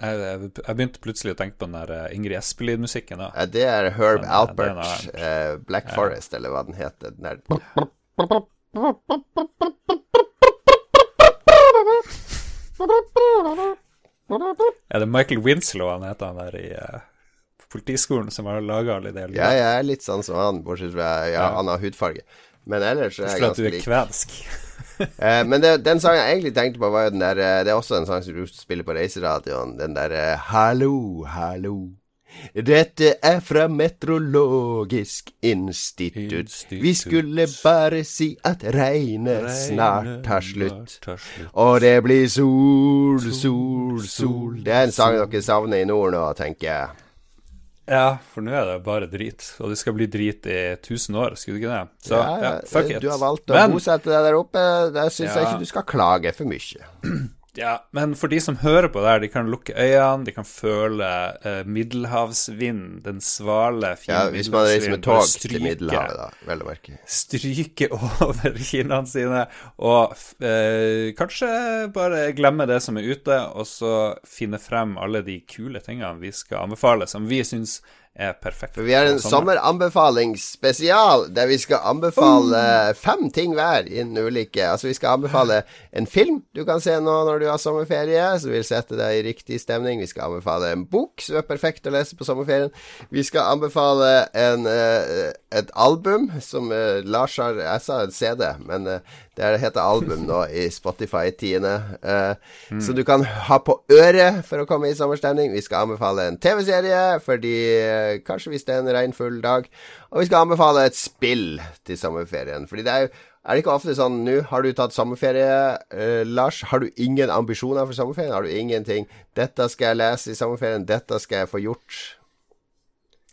Jeg, jeg, jeg, begynte plutselig å tenke på den der eh, Ingrid Espelid-musikken. Ja, det er Herb den, Albert, uh, Black ja. Forest, eller hva den heter. Den er Er det Michael Winslow han heter, han der i uh, politiskolen, som har laga alle de Ja, jeg er litt sånn som han, bortsett fra ja, han har hudfarge. Men ellers er jeg ganske lik. At du er kvensk. Eh, men det, den sangen jeg egentlig tenkte på, var jo den der eh, Det er også en sang som du spiller på reiseradioen. Den der eh, Hallo, hallo. Dette er fra Meteorologisk institutt. institutt. Vi skulle bare si at regnet Regne snart tar slutt. Og det blir sol, sol, sol. Det er en sang dere savner i nord nå, tenker jeg. Ja, for nå er det bare drit. Og det skal bli drit i 1000 år, skulle det ikke det? Så ja, ja, fuck it. Du har valgt å Men, bosette deg der oppe. Der syns ja. jeg ikke du skal klage for mye. Ja, men for de som hører på det her, de kan lukke øynene, de kan føle uh, middelhavsvind, den svale, fine Ja, hvis man reiser med tog stryke, til Middelhavet, da, vel å merke. Stryke over kinnene sine, og uh, kanskje bare glemme det som er ute, og så finne frem alle de kule tingene vi skal anbefale, som vi syns er perfekt. For vi har en sommeranbefalingsspesial der vi skal anbefale oh. fem ting hver innen ulike Altså, vi skal anbefale en film du kan se nå når du har sommerferie, som vil sette deg i riktig stemning. Vi skal anbefale en bok som er perfekt å lese på sommerferien. Vi skal anbefale en, uh, et album som uh, Lars har Jeg sa en CD, men det heter album nå i Spotify-tidene. Mm. Så du kan ha på øret for å komme i sommerstemning. Vi skal anbefale en TV-serie fordi kanskje hvis det er en regnfull dag. Og vi skal anbefale et spill til sommerferien. Fordi det er jo er det ikke ofte sånn nå Har du tatt sommerferie, eh, Lars? Har du ingen ambisjoner for sommerferien? Har du ingenting 'Dette skal jeg lese i sommerferien. Dette skal jeg få gjort'?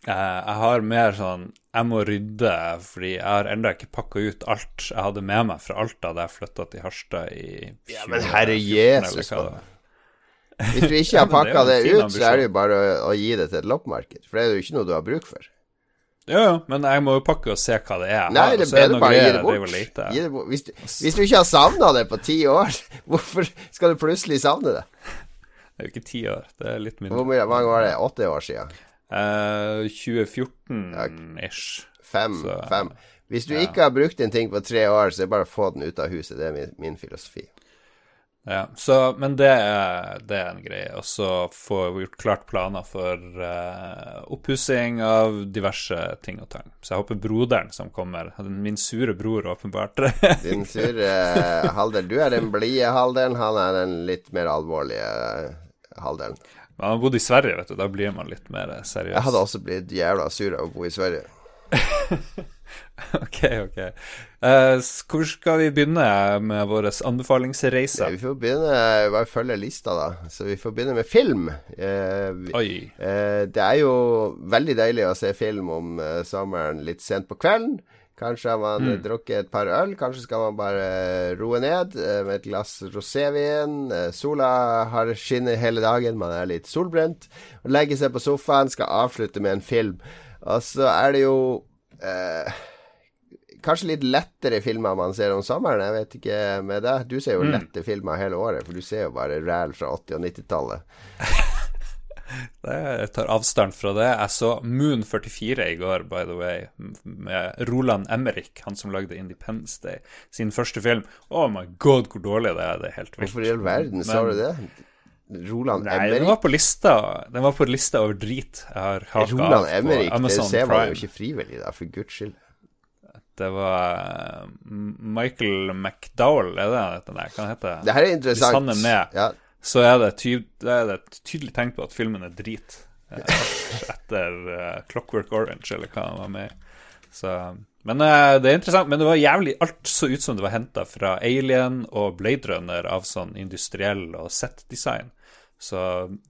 Uh, jeg har mer sånn Jeg må rydde, fordi jeg har ennå ikke pakka ut alt jeg hadde med meg fra Alta da jeg flytta til Harstad i 20, Ja, men herre Jesus, hvis du ikke har pakka det, det ut, så er det jo bare å, å, gi det til et loppemarked. For det er jo ikke noe du har bruk for. Jo, jo, men jeg må jo pakke og se hva det er. Nei, det er bedre bare å gi det bort. Gi det bort. Hvis, du, hvis, du, ikke har savna det på ti år, hvorfor skal du plutselig savne det? Det er jo ikke ti år, det er litt mindre. Hvor mange var det? Åtte år siden? Uh, 2014-ish. Fem, fem. Hvis du ja. ikke har brukt en ting på tre år, så er det bare å få den ut av huset. Det er min, min filosofi. Ja, så, men det er, det er, en greie. Og så får vi gjort klart planer for uh, oppussing av diverse ting og tang. Så jeg håper broderen som kommer, min sure bror åpenbart Din sure uh, halvdel. Du er den blide Halderen, han er den litt mer alvorlige uh, halvdelen. Men han har bodd i Sverige, vet du. Da blir man litt mer seriøs. Jeg hadde også blitt jævla sur av å bo i Sverige. ok, ok. Uh, hvor skal vi begynne med vår anbefalingsreise? Ja, vi får begynne Bare følge lista, da. Så vi får begynne med film. Uh, Oi. Uh, det er jo veldig deilig å se film om sommeren litt sent på kvelden. Kanskje har man mm. drukket et par øl. Kanskje skal man bare roe ned med et glass rosévin. Sola har skinner hele dagen, man er litt solbrent. Legge seg på sofaen, skal avslutte med en film. Og så er det jo eh, Kanskje litt lettere filmer man ser om sommeren. Jeg vet ikke med deg. Du ser jo mm. lette filmer hele året, for du ser jo bare ræl fra 80- og 90-tallet. Jeg tar avstand fra det. Jeg så Moon 44 i går, by the way, med Roland Emmerich, han som lagde Independence Day, sin første film. Oh my god, hvor dårlig det er. Det er helt vilt. Hvorfor i all verden sa du det? Roland Nei, Emmerich? Den var på lista Den var på lista over drit jeg har hatt Roland Emmerich, det ser man jo ikke frivillig, da, for guds skyld. Det var eh, Michael McDowell, er det dette der? Hva heter det? Det her er interessant. Er ja. Så er det, ty det er et tydelig tegn på at filmen er drit. Eh, etter uh, Clockwork Orange, eller hva han var med i. Men uh, det er interessant. Men det var jævlig Alt så ut som det var henta fra Alien og Blade Runner av sånn industriell og set-design. Så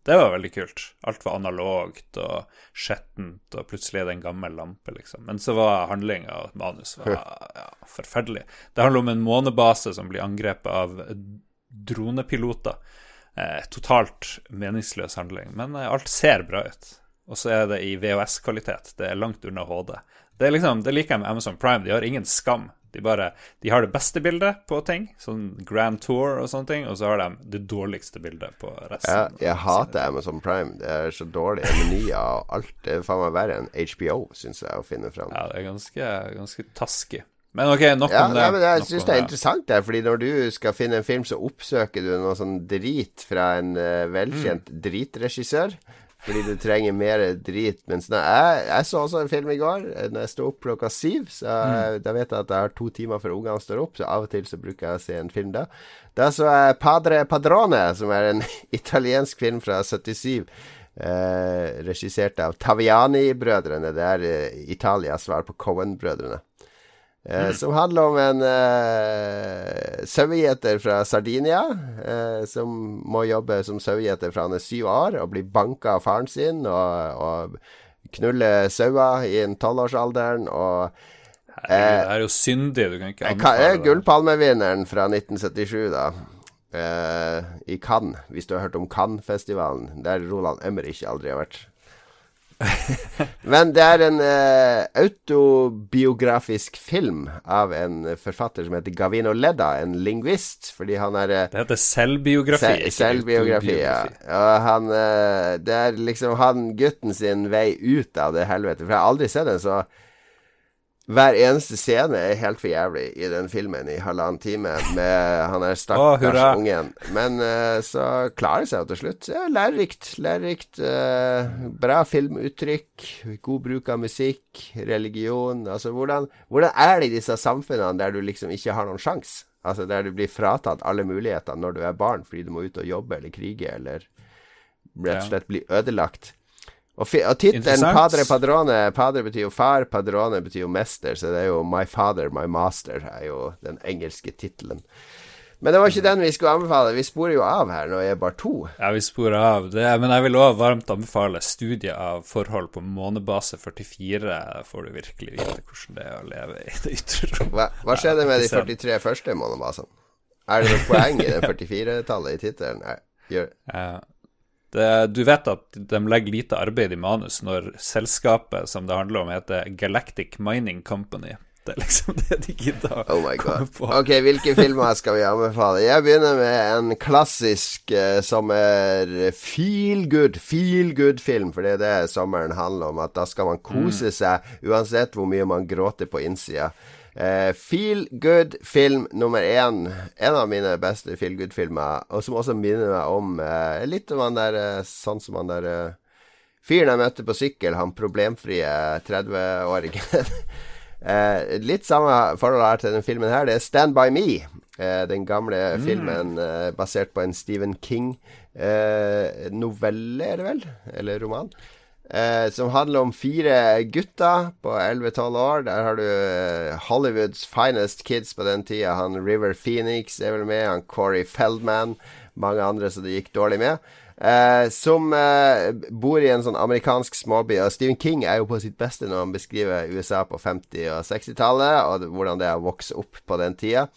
det var veldig kult. Alt var analogt og skjettent, og plutselig er det en gammel lampe, liksom. Men så var handlinga og manus var ja, forferdelig. Det handler om en månebase som blir angrepet av dronepiloter. Eh, totalt meningsløs handling, men eh, alt ser bra ut. Og så er det i VHS-kvalitet. Det er langt unna HD. Det, liksom, det liker jeg med Amazon Prime. De har ingen skam. De, bare, de har det beste bildet på ting, sånn Grand Tour og sånne ting, og så har de det dårligste bildet på resten. Ja, jeg hater Amazon Prime. Det er så dårlige menyer og alt. Det er faen meg verre enn HBO, syns jeg, å finne fram. Ja, det er ganske, ganske taskig. Men ok, nok ja, om det. Ja, men jeg syns det er interessant der, fordi når du skal finne en film, så oppsøker du noe sånn drit fra en uh, velkjent mm. dritregissør. Fordi du trenger mer drit. Mens jeg, jeg, så også en film i går, når jeg sto opp klokka syv. Så mm. da vet jeg at jeg har to timer før ungene står opp, så av og til så bruker jeg å se en film da. Da så jeg Padre Padrone, som er en italiensk film fra 77. Eh, regissert av Taviani-brødrene. Det er eh, Italias svar på Cohen-brødrene. Eh, mm. Som handler om en eh, sauegjeter fra Sardinia eh, som må jobbe som sauegjeter fra han er syv år, og blir banka av faren sin og, og knulle sauer i en tolvårsalderen. Og Herregud, det er jo syndig. Du kan ikke anbefale det. Gullpalmevinneren fra 1977, da. uh, i Cannes, hvis du har hørt om Cannes-festivalen, der Roland Emmerich aldri har vært. Men det er en uh, autobiografisk film av en forfatter som heter Gavino Ledda, en lingvist, fordi han er uh, Det heter selvbiografi. Se selvbiografi, ja. Og han uh, Det er liksom han gutten sin vei ut av det helvete. For jeg har aldri sett en så hver eneste scene er helt for jævlig i den filmen i halvannen time med han er stakkars oh, ungen. Men uh, så klarer det seg til slutt. Ja, lærerikt. Lærerikt. Uh, bra filmuttrykk. God bruk av musikk. Religion. Altså, hvordan, hvordan er det i disse samfunnene der du liksom ikke har noen sjanse? Altså der du blir fratatt alle muligheter når du er barn fordi du må ut og jobbe eller krige eller rett og slett bli ødelagt. Og, og tittelen Padre Padrone Padre betyr jo far, Padrone betyr jo mester, så det er jo My Father, My Master er jo den engelske tittelen. Men det var ikke den vi skulle anbefale. Vi sporer jo av her når jeg er bare to. Ja, vi sporer av. Det, men jeg vil òg varmt anbefale studiet av forhold på månebase 44. Får du virkelig vite hvordan det er å leve i det ytre rom. Hva, hva skjedde med de 43 første månebasene? Er det noe poeng i det 44-tallet i tittelen? Ja. Det, du vet at de legger lite arbeid i manus når selskapet som det handler om, heter Galactic Mining Company. Det er liksom det de gidder å oh komme på. Ok, hvilke filmer skal vi anbefale? Jeg begynner med en klassisk som sommer feel good, feel good-film, for det er det sommeren handler om. At da skal man kose mm. seg uansett hvor mye man gråter på innsida. Uh, feel good-film nummer én. En av mine beste feel good-filmer, og som også minner meg om eh, litt om han der uh, Sånn som han der fyren jeg møtte på sykkel, han problemfrie 30-åringen. litt samme forhold her til denne filmen her. Det er Stand By Me. den gamle mm. filmen basert på en Stephen King-novelle, er det vel? Eller roman. Eh, som handler om fire gutter på 11-12 år. Der har du eh, Hollywoods finest kids på den tida. Han River Phoenix er vel med. Han Corey Feldman. Mange andre som det gikk dårlig med. Eh, som eh, bor i en sånn amerikansk småby. Og Stephen King er jo på sitt beste når han beskriver USA på 50- og 60-tallet, og hvordan det er å vokse opp på den tida.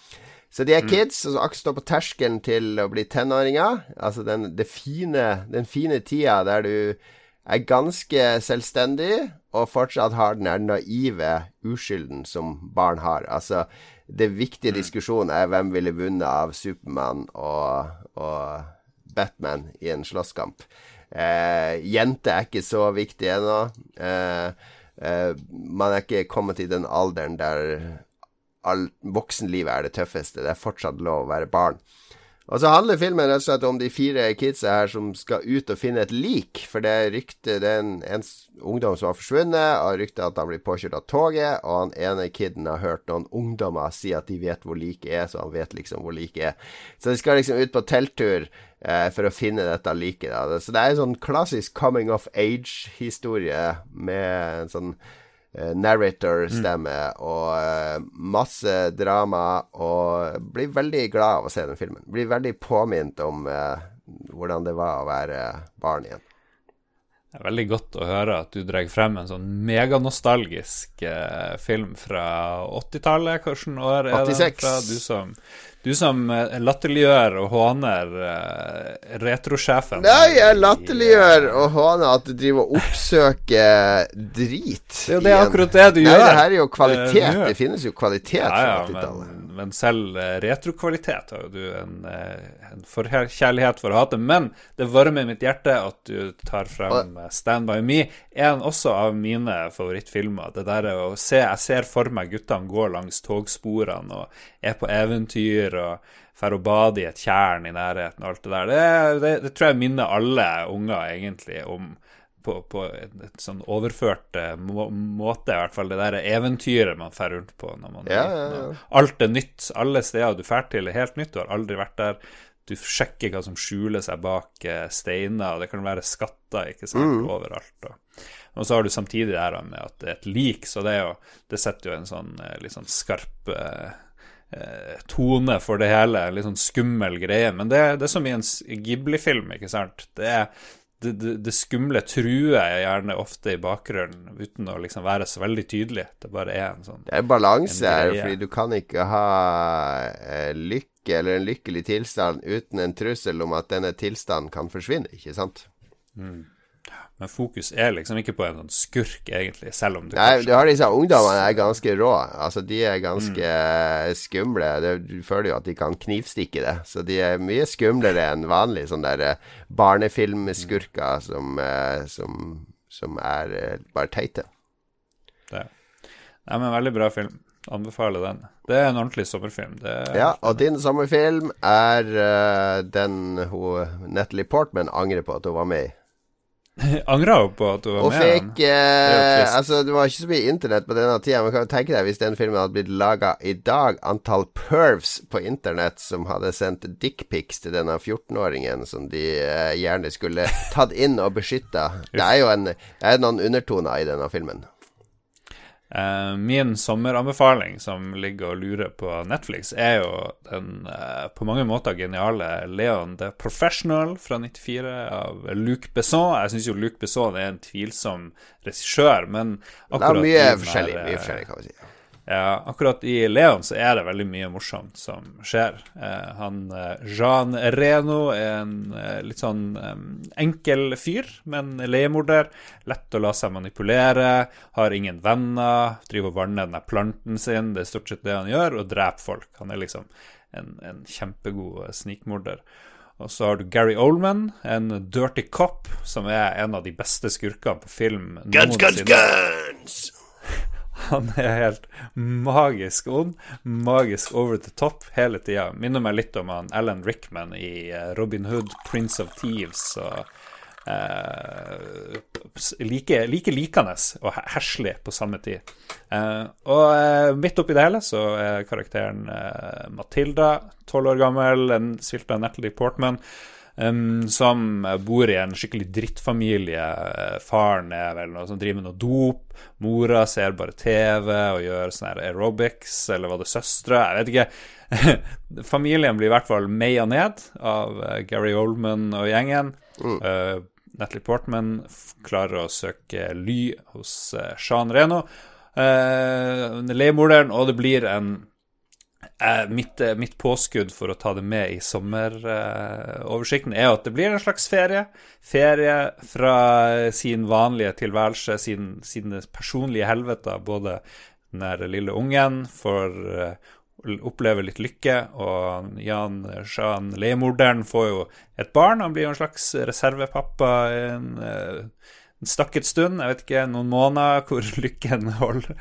Så de er mm. kids som akkurat står på terskelen til å bli tenåringer. Altså den, fine, den fine tida der du er ganske selvstendig, og fortsatt har den der naive uskylden som barn har. Altså, det viktige mm. diskusjonen er hvem ville vunnet av Supermann og, og, Batman i en slåsskamp. Eh, jente er ikke så viktig ennå. Eh, eh, man er ikke kommet i den alderen der all, voksenlivet er det tøffeste. Det er fortsatt lov å være barn. Og så handler filmen rett og slett om de fire kidsa her som skal ut og finne et lik. For det er rykte Det er en, ungdom som har forsvunnet, og ryktet at han blir påkjørt av toget. Og han ene kiden har hørt noen ungdommer si at de vet hvor liket er, så han vet liksom hvor liket er. Så de skal liksom ut på telttur eh, for å finne dette liket. Så det er en sånn klassisk coming of age-historie med en sånn narrator-stemme mm. og uh, masse drama. Og blir veldig glad av å se den filmen. Blir veldig påminnet om uh, hvordan det var å være barn igjen. Det er veldig godt å høre at du drar frem en sånn meganostalgisk eh, film fra 80-tallet. Hvilket år er 86. den fra? Du som du som eh, latterliggjør og håner uh, retrosjefen. Nei, jeg latterliggjør og håner at du driver og oppsøker drit. Det er jo det akkurat det du Nei, gjør. Det her er jo kvalitet. Det, det finnes jo kvalitet ja, ja, fra 80-tallet. Men, selv uh, retrokvalitet har jo du en, uh, en forkjærlighet for å hate. Men det varmer mitt hjerte at du tar frem uh, Stand By Me. En også av mine favorittfilmer. Det der å se Jeg ser for meg guttene gå langs togsporene og er på eventyr og drar og bader i et tjern i nærheten og alt det der. Det, det, det tror jeg minner alle unger egentlig om på, på et, et sånn overført uh, må, måte, i hvert fall. Det der eventyret man drar rundt på når man ja, ja, ja. Alt er nytt. Alle steder du drar til, er helt nytt. Du har aldri vært der. Du sjekker hva som skjuler seg bak uh, steiner, og det kan være skatter ikke sant, mm. overalt. Og, og, så har du samtidig det her med at det er et lik, så det, jo, det setter jo en sånn uh, litt sånn skarp Eh, tone for det hele. Litt sånn skummel greie. Men det, det er som i en Ghibli-film, ikke sant. Det er, det, det, det, skumle truer gjerne ofte i bakgrunnen, uten å liksom være så veldig tydelig. Det bare er en sånn Det er balanse her, fordi du kan ikke ha eh, lykke eller en lykkelig tilstand uten en trussel om at denne tilstanden kan forsvinne, ikke sant? Mm. Men fokus er liksom ikke på en sånn skurk, egentlig, selv om du Nei, du har disse ungdommene er ganske rå. Altså, de er ganske mm. skumle. Du føler jo at de kan knivstikke det. Så de er mye skumlere enn vanlig sånne der barnefilmskurker mm. som, eh, som, som er eh, bare teite. Det. Nei, men veldig bra film. Anbefaler den. Det er en ordentlig sommerfilm. ja, og din sommerfilm er uh, den hun Natalie Portman angrer på at hun var med i. Angra jo på at du var og med. Fikk, eh, altså, det var ikke så mye internett på denne tida, men kan du tenke deg hvis den filmen hadde blitt laga i dag, antall pervs på internett som hadde sendt dickpics til denne 14-åringen som de eh, gjerne skulle tatt inn og beskytta. Det er jo en, er noen undertoner i denne filmen. Uh, min sommeranbefaling, som ligger og lurer på Netflix, er jo den uh, på mange måter geniale Leon the Professional fra 94 av Luc Besson. Jeg syns jo Luc Besson er en tvilsom regissør, men akkurat Det er mye forskjellig, mye forskjellig, kan vi si. Ja, akkurat i Leon så er det veldig mye morsomt som skjer. Eh, han eh, Jean Reno er en eh, litt sånn eh, enkel fyr, men leiemorder. Lett å la seg manipulere, har ingen venner, driver og vanner denne planten sin, det er stort sett det han gjør, og dreper folk. Han er liksom en, en kjempegod eh, snikmorder. Og så har du Gary Oldman, en dirty cop, som er en av de beste skurkene på film Guns, guns, guns! Han er helt magisk ond, magisk over the top hele tida. Minner meg litt om han Alan Rickman i eh, Robin Hood, Prince of Thieves og eh, like, like og heslig på samme tid. Eh, og eh, midt oppi det hele så er karakteren eh, Matilda, tolv år gammel, en spilt Natalie Portman. Um, som bor i en skikkelig drittfamilie. Faren er vel noe som driver med noe dop. Mora ser bare TV og gjør sånn her aerobics, eller var det søstre? Jeg vet ikke. Familien blir i hvert fall meia ned av uh, Gary Oldman og gjengen. Mm. Uh, Natalie Portman klarer å søke ly hos Sean Reno, uh, leiemorderen, og det blir en Eh, mitt, eh, mitt, påskudd for å ta det med i sommeroversikten er at det blir en slags ferie. Ferie fra sin vanlige tilværelse, sin, sine personlige helveter. Både den der lille ungen får uh, oppleve litt lykke, og Jan Sjøen, leiemorderen får jo et barn. Han blir jo en slags reservepappa. En, stakk et stund, jeg vet ikke, noen måneder, hvor lykken holder.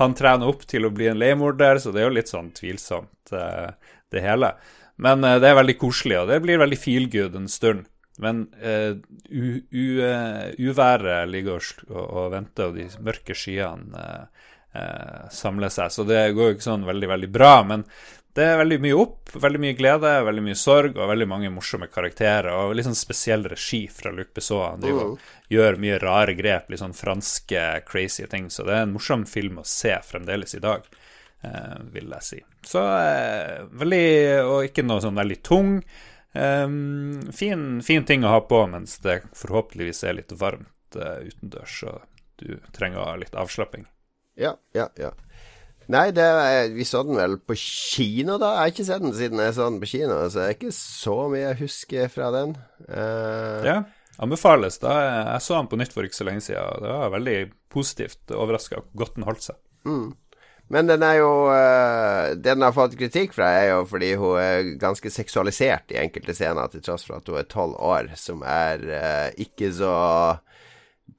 Han trener opp til å bli en leiemorder, så det er jo litt sånn tvilsomt, eh, det hele. Men eh, det er veldig koselig, og det blir veldig feel good en stund. Men uh, uværet ligger og, og, venter, og de mørke skyene samler seg. Så det går jo ikke sånn veldig, veldig bra. Men det er veldig mye opp, veldig mye glede, veldig mye sorg og veldig mange morsomme karakterer. Og litt sånn spesiell regi fra Luc Besson. Han mm. gjør mye rare grep, litt sånn franske crazy ting. Så det er en morsom film å se fremdeles i dag, eh, vil jeg si. Så eh, veldig Og ikke noe sånn veldig tung. Um, fin, fin, ting å ha på mens det forhåpentligvis er litt varmt uh, utendørs, og du trenger litt avslapping. Ja, ja, ja. Nei, det, vi så den vel på kino, da. Jeg har ikke sett den siden jeg så den på kino, så det er ikke så mye jeg husker fra den. Uh... Ja, anbefales. da Jeg så den på nytt for ikke så lenge siden. Det var veldig positivt overraska hvor godt den holdt seg. Mm. Men den er jo uh, Den har fått kritikk fra, er jo fordi hun er ganske seksualisert i enkelte scener, til tross for at hun er tolv år, som er uh, ikke så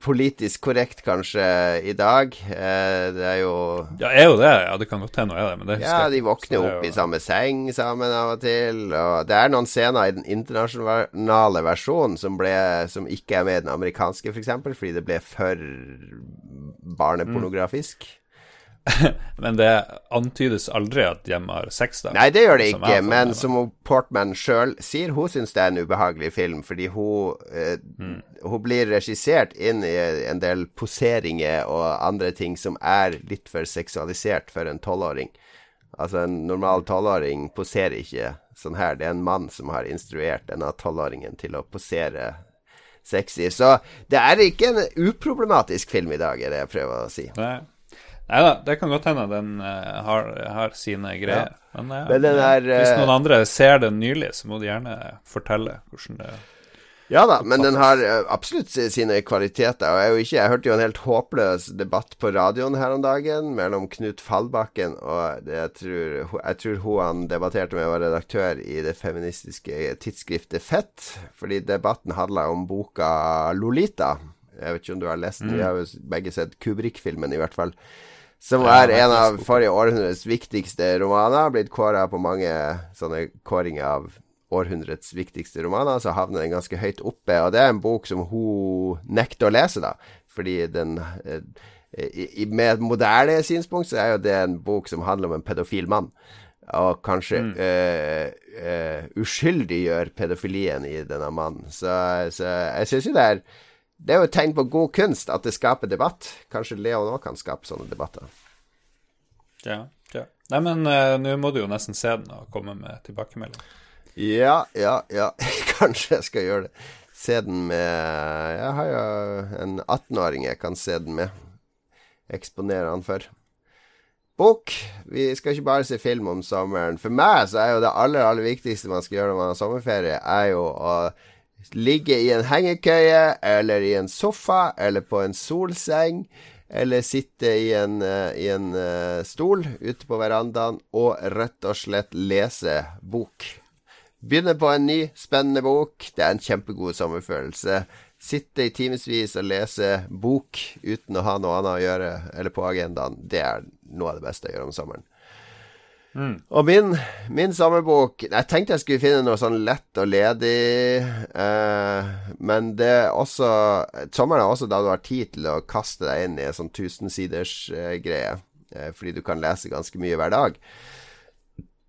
politisk korrekt kanskje i dag. Eh, det er jo Ja, er jo det. Ja, det kan godt hende er det, men det Ja, de våkner opp jo... i samme seng sammen av og til. Og det er noen scener i den internasjonale versjonen som, ble, som ikke er med i den amerikanske, f.eks., for fordi det ble for barnepornografisk. Mm. men det antydes aldri at de har sex, da? Nei, det gjør det ikke, men som Portman sjøl sier, hun syns det er en ubehagelig film, fordi hun, eh, mm. hun blir regissert inn i en del poseringer og andre ting som er litt for seksualisert for en tolvåring. Altså, en normal tolvåring poserer ikke sånn her. Det er en mann som har instruert denne tolvåringen til å posere sexy. Så det er ikke en uproblematisk film i dag, er det jeg prøver å si. Nei. Nei da, det kan godt hende den uh, har, har, sine greier. Ja. Men, uh, Men er, hvis noen andre ser den nylig, så må de gjerne fortelle hvordan det er. Ja da, men den har eh, absolutt sine kvaliteter. Og jeg, ikke, jeg, hørte jo en helt håpløs debatt på radioen her om dagen mellom Knut Fallbakken og det, jeg, tror, jeg tror hun han debatterte med, var redaktør i det feministiske tidsskriftet Fett. Fordi debatten handla om boka Lolita. Jeg vet ikke om du har lest den, mm. vi har jo begge sett Kubrik-filmen, i hvert fall. Som er en av forrige århundres viktigste romaner. Blitt kåra på mange sånne kåringer av århundrets viktigste romaner, så havner den ganske høyt oppe. Og det er en bok som hun nekter å lese, da. Fordi den eh, i, Med et moderne synspunkt så er jo det en bok som handler om en pedofil mann. Og kanskje mm. uh, uh, uskyldiggjør pedofilien i denne mannen. Så, så jeg syns jo det er Det er jo et tegn på god kunst at det skaper debatt. Kanskje Leon òg kan skape sånne debatter. Ja. ja. Nei, men uh, nå må du jo nesten se den og komme med tilbakemelding. Ja, ja, ja. Kanskje jeg skal gjøre det. Se den med Jeg har jo en 18-åring jeg kan se den med. Eksponere han for. Bok. Vi skal ikke bare se film om sommeren. For meg så er jo det aller, aller viktigste man skal gjøre når man har sommerferie, er jo å ligge i en hengekøye eller i en sofa eller på en solseng. Eller sitte i en, uh, i en uh, stol ute på verandaen og rett og slett lese bok. Begynne på en ny, spennende bok. Det er en kjempegod sommerfølelse. Sitte i timevis og lese bok uten å ha noe annet å gjøre eller på agendaen, det er noe av det beste å gjøre om sommeren. Mm. Og min, min, sommerbok Jeg tenkte jeg skulle finne noe sånn lett og ledig, eh, men det er også Sommeren er også da du har tid til å kaste deg inn i en sånn tusensiders eh, greie, eh, fordi du kan lese ganske mye hver dag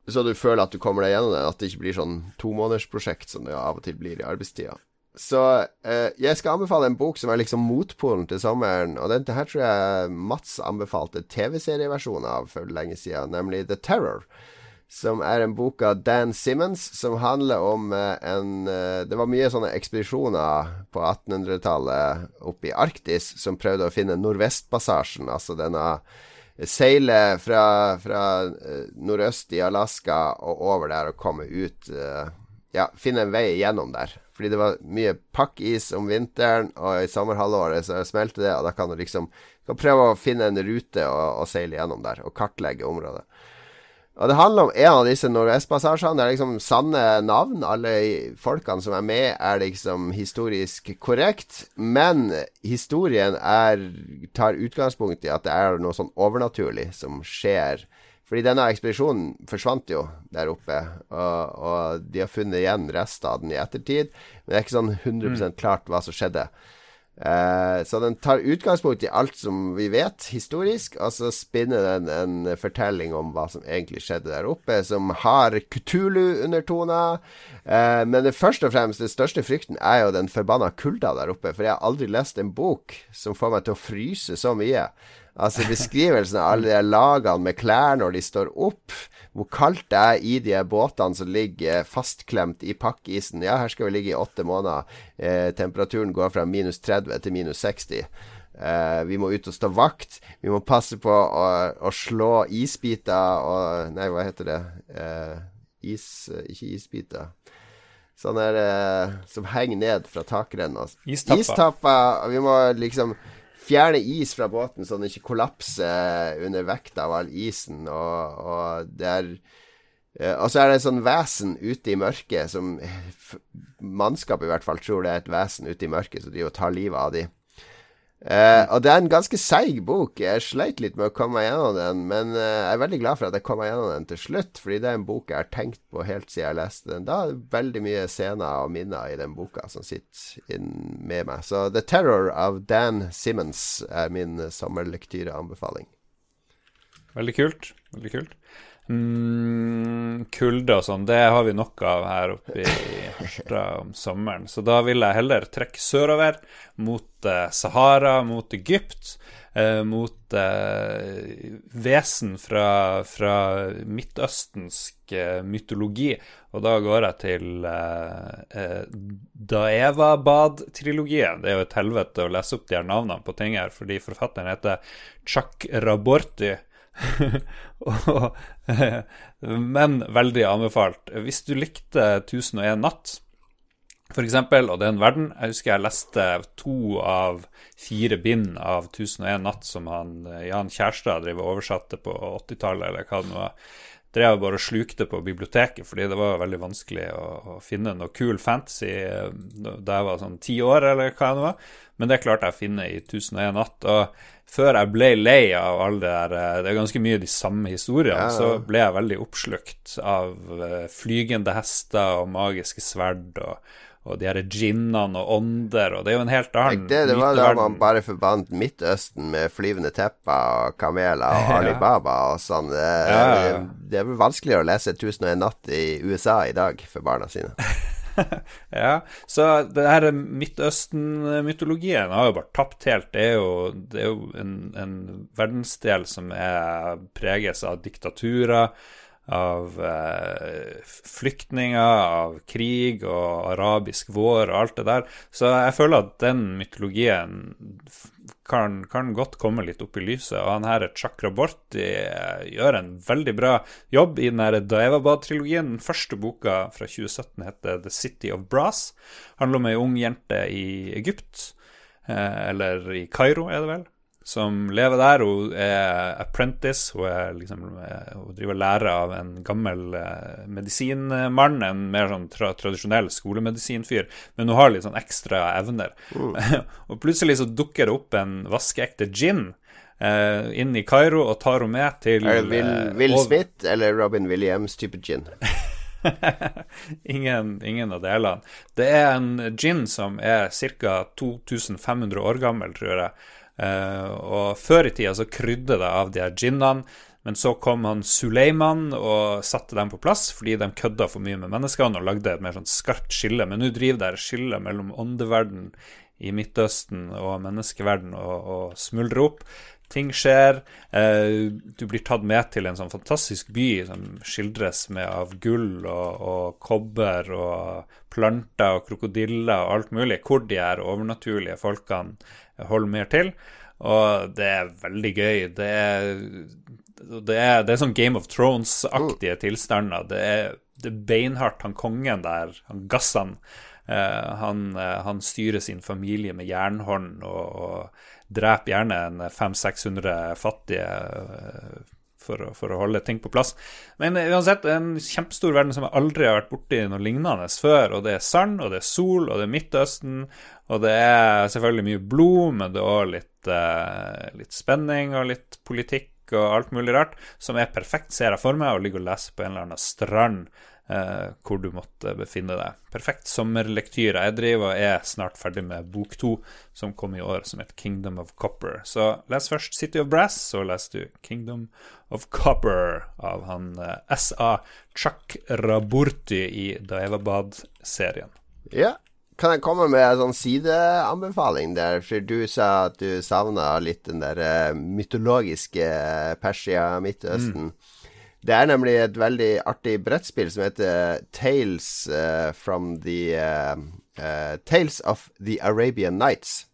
så du føler at du kommer deg gjennom det, at det ikke blir sånn tomånedersprosjekt som det av og til blir i arbeidstida. Så eh, jeg skal anbefale en bok som er liksom motpolen til sommeren, og dette her tror jeg Mats anbefalte TV-serieversjonen av for lenge siden, nemlig The Terror. Som er en bok av Dan Simmons, som handler om eh, en eh, Det var mye sånne ekspedisjoner på 1800-tallet oppe i Arktis som prøvde å finne Nordvestpassasjen, altså denne seile fra, fra uh, nordøst i Alaska og over der og komme ut Ja, finne en vei gjennom der. Fordi det var mye pakkis om vinteren, og i sommerhalvåret så smelter det, og da kan du liksom kan prøve å finne en rute og, og seile gjennom der, og kartlegge området. Og Det handler om en av disse Nordvestpassasjene. Det er liksom sanne navn. Alle folkene som er med, er liksom historisk korrekt. Men historien er, tar utgangspunkt i at det er noe sånn overnaturlig som skjer. Fordi denne ekspedisjonen forsvant jo der oppe, og, og de har funnet igjen rester av den i ettertid. Men det er ikke sånn 100% klart hva som skjedde. Eh, så den tar utgangspunkt i alt som vi vet historisk, og så spinner den en fortelling om hva som egentlig skjedde der oppe, som har Kutulu-undertoner. Eh, men det først og fremst, den største frykten er jo den forbanna kulda der oppe. For jeg har aldri lest en bok som får meg til å fryse så mye. Altså beskrivelsen av alle de lagene med klær når de står opp hvor kaldt det er i de båtene som ligger fastklemt i pakkisen. Ja, her skal vi ligge i åtte måneder. Eh, temperaturen går fra minus 30 til minus 60. Eh, vi må ut og stå vakt. Vi må passe på å, å slå isbiter og Nei, hva heter det? Eh, is Ikke isbiter. Sånne eh, som henger ned fra takrenna. Istapper. Istapper. Vi må liksom fjerne is fra båten så den ikke kollapser under vekta av all isen. Og, og det er eh, og så er det et sånn vesen ute i mørket som Mannskapet i hvert fall tror det er et vesen ute i mørket som driver og tar livet av de. Uh, og det er en ganske seig bok. Jeg sleit litt med å komme meg gjennom den, men uh, jeg er veldig glad for at jeg kom meg gjennom den til slutt, fordi det er en bok jeg har tenkt på helt siden jeg leste den. Da er det veldig mye scener og minner i den boka som sitter med meg. Så The Terror av Dan Simmons er min sommerlektyreanbefaling. Veldig kult. Veldig kult. Mm, kulde og sånn, det har vi nok av her oppe i Harstad om sommeren. Så da vil jeg heller trekke sørover, mot eh, Sahara, mot Egypt, eh, mot eh, vesen fra, fra midtøstensk eh, mytologi. Og da går jeg til eh, eh, Daeva-bad-trilogien. Det er jo et helvete å lese opp de her navnene på ting her, fordi forfatteren heter Chuck Raborti. men veldig anbefalt. Hvis du likte 1001 natt, f.eks., og det er en verden Jeg husker jeg leste to av fire bind av 1001 natt som han Jan Kjærstad drev og oversatte på 80-tallet, eller hva det nå var. Drev bare og slukte på biblioteket, fordi det var veldig vanskelig å, å finne noe cool fantasy da jeg var sånn ti år, eller hva det var. Men det klarte jeg å finne i 1001 natt. Og før jeg ble lei av alle det der eh, Det er ganske mye de samme historiene. Ja. Så ble jeg veldig oppslukt av eh, flygende hester og magiske sverd og, og de her djinnene og ånder, og det er jo en helt annen Det, det var da man bare forbandt Midtøsten med flyvende tepper og kameler og Alibaba og sånn. Det, ja, det, er vel vanskeligere å lese 1001 natt i USA i dag for barna sine. ja, så det her Midtøsten-mytologien har jo bare tapt helt. Det er jo, det er jo en, en, verdensdel som er, preges av diktaturer, av eh, flyktninger, av krig og arabisk vår og alt det der. Så jeg føler at den mytologien kan, kan, godt komme litt opp i lyset. Og han her Chakraborti eh, gjør en veldig bra jobb i den Daevabad-trilogien. Den første boka fra 2017 heter The City of Brass. Handler om ei ung jente i Egypt, eh, eller i Kairo, er det vel som lever der. Hun er apprentice. Hun, er liksom, eh, hun driver og lærer av en gammel eh, medisinmann. En mer sånn tra tradisjonell skolemedisinfyr. Men hun har litt sånn ekstra evner. Mm. og plutselig så dukker det opp en vaskeekte gin. Uh, inn i Kairo og tar henne med til Er det Will, eh, Will Smith eller Robin Williams type gin? ingen, ingen, av delene. Det er en gin som er ca. 2500 år gammel, tror jeg. Uh, og før i tida så krydde det av de her djinnene. men så kom han Suleiman og satte dem på plass fordi de kødda for mye med menneskene og lagde et mer sånn skarpt skille. Men nå driver det her skillet mellom åndeverden i Midtøsten og menneskeverden og, og smuldrer opp. Ting skjer. Uh, du blir tatt med til en sånn fantastisk by som skildres med av gull og, og kobber og planter og krokodiller og alt mulig, hvor de her overnaturlige folkene holder mer til. Og det er veldig gøy. Det er, det er, det er sånn Game of Thrones-aktige mm. tilstander. Det er, det er, beinhardt, han kongen der, han Gassan. Uh, han, uh, han, styrer sin familie med jernhånd og, og dreper gjerne en 500-600 fattige uh, for for å, holde ting på plass. Men uansett, en kjempestor verden som jeg aldri har vært borti noe lignende før. Og det er sand, og det er sol, og det er Midtøsten, og det er selvfølgelig mye blod, men det er òg litt, uh, litt, spenning og litt politikk og alt mulig rart, som er perfekt, ser jeg for meg, å ligge og lese på en eller annen strand uh, hvor du måtte befinne deg. Perfekt sommerlektyre. Jeg driver og er snart ferdig med bok to, som kom i år, som heter Kingdom of Copper. Så les først City of Brass, så leser du Kingdom of Copper av han eh, S.A. Chakraborty i Daevabad-serien. Ja, kan jeg komme med en sånn sideanbefaling der? For du sa at du savna litt den der uh, mytologiske eh, Persia, Midtøsten. Mm. Det er nemlig et veldig artig brettspill som heter Tales uh, from the uh, Tales of the Arabian Nights.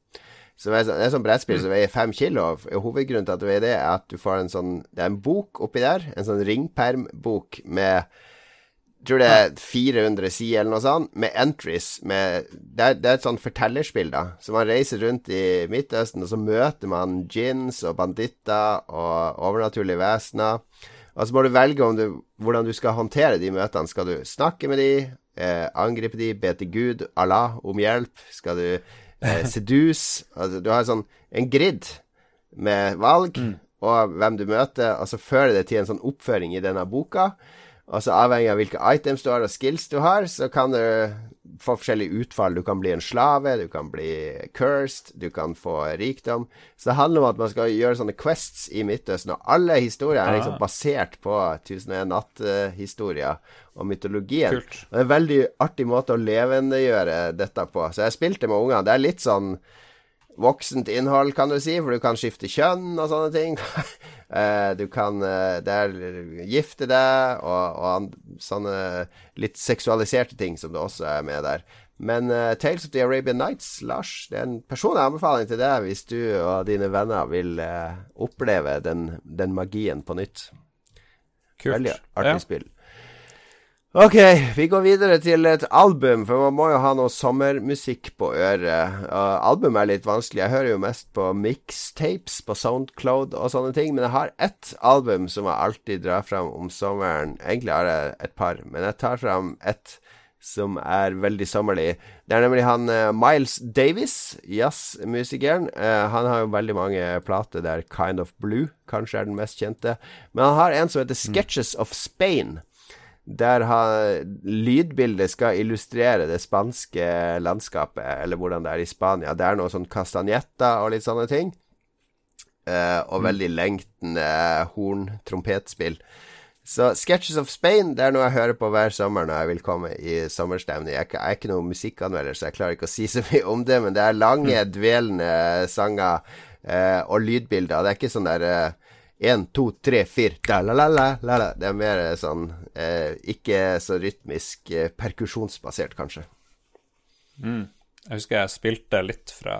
Er, det er sånn brettspill som veier fem kilo. Hovedgrunnen til at det veier det, er at du får en sånn Det er en bok oppi der. En sånn ringpermbok med jeg tror det er 400 sider eller noe sånt, med entries. Med, det, er, det, er, et sånt fortellerspill, da. Så man reiser rundt i Midtøsten, og så møter man djinns og banditter og overnaturlige vesener. Og så må du velge du, hvordan du skal håndtere de møtene. Skal du snakke med de, eh, angripe de, be til Gud, Allah, om hjelp? Skal du eh, seduse? Altså, du har sånn en grid med valg. Mm. Og hvem du møter, og så fører det til en sånn oppføring i denne boka. Og så avhengig av hvilke items du har og skills du har, så kan du få forskjellige utfall. Du kan bli en slave, du kan bli cursed, du kan få rikdom. Så det handler om at man skal gjøre sånne quests i Midtøsten, og alle historier er liksom basert på 1001 natt-historier og mytologien. Kult. Og det er en veldig artig måte å levendegjøre dette på. Så jeg spilte med ungene. Det er litt sånn voksent innhold, kan du si, for du kan skifte kjønn og sånne ting. Eh, du kan uh, der gifte deg, og, og sånne litt seksualiserte ting som det også er med der. Men uh, Tales of the Arabian Nights, Lars, det er en personlig anbefaling til deg hvis du og dine venner vil oppleve den, den, magien på nytt. Kult. Veldig artig ja. spill. Ok, vi går videre til et album, for man må jo ha noe sommermusikk på øret. Uh, album er litt vanskelig. Jeg hører jo mest på mixtapes på Soundcloud og sånne ting. Men jeg har ett album som jeg alltid drar fram om sommeren. Egentlig har jeg et par, men jeg tar fram ett som er veldig sommerlig. Det er nemlig han uh, Miles Davis, jazzmusikeren. Uh, han har jo veldig mange plater der Kind of Blue kanskje er den mest kjente. Men han har en som heter Sketches mm. of Spain der lydbildet skal illustrere det spanske landskapet, eller hvordan det er i Spania. Det er noe sånn castanjetta og litt sånne ting. Uh, og mm. veldig lengtende horn-trompetspill. Så Sketches of Spain det er noe jeg hører på hver sommer når jeg vil komme i sommerstemning. Jeg, er ikke noen musikkanmelder, så jeg klarer ikke å si så mye om det, men det er lange, mm. dvelende sanger uh, og lydbilder. Det er ikke sånn der uh, Én, to, tre, fire Det er mer sånn eh, Ikke så rytmisk eh, perkusjonsbasert, kanskje. Mm. Jeg husker jeg spilte litt fra,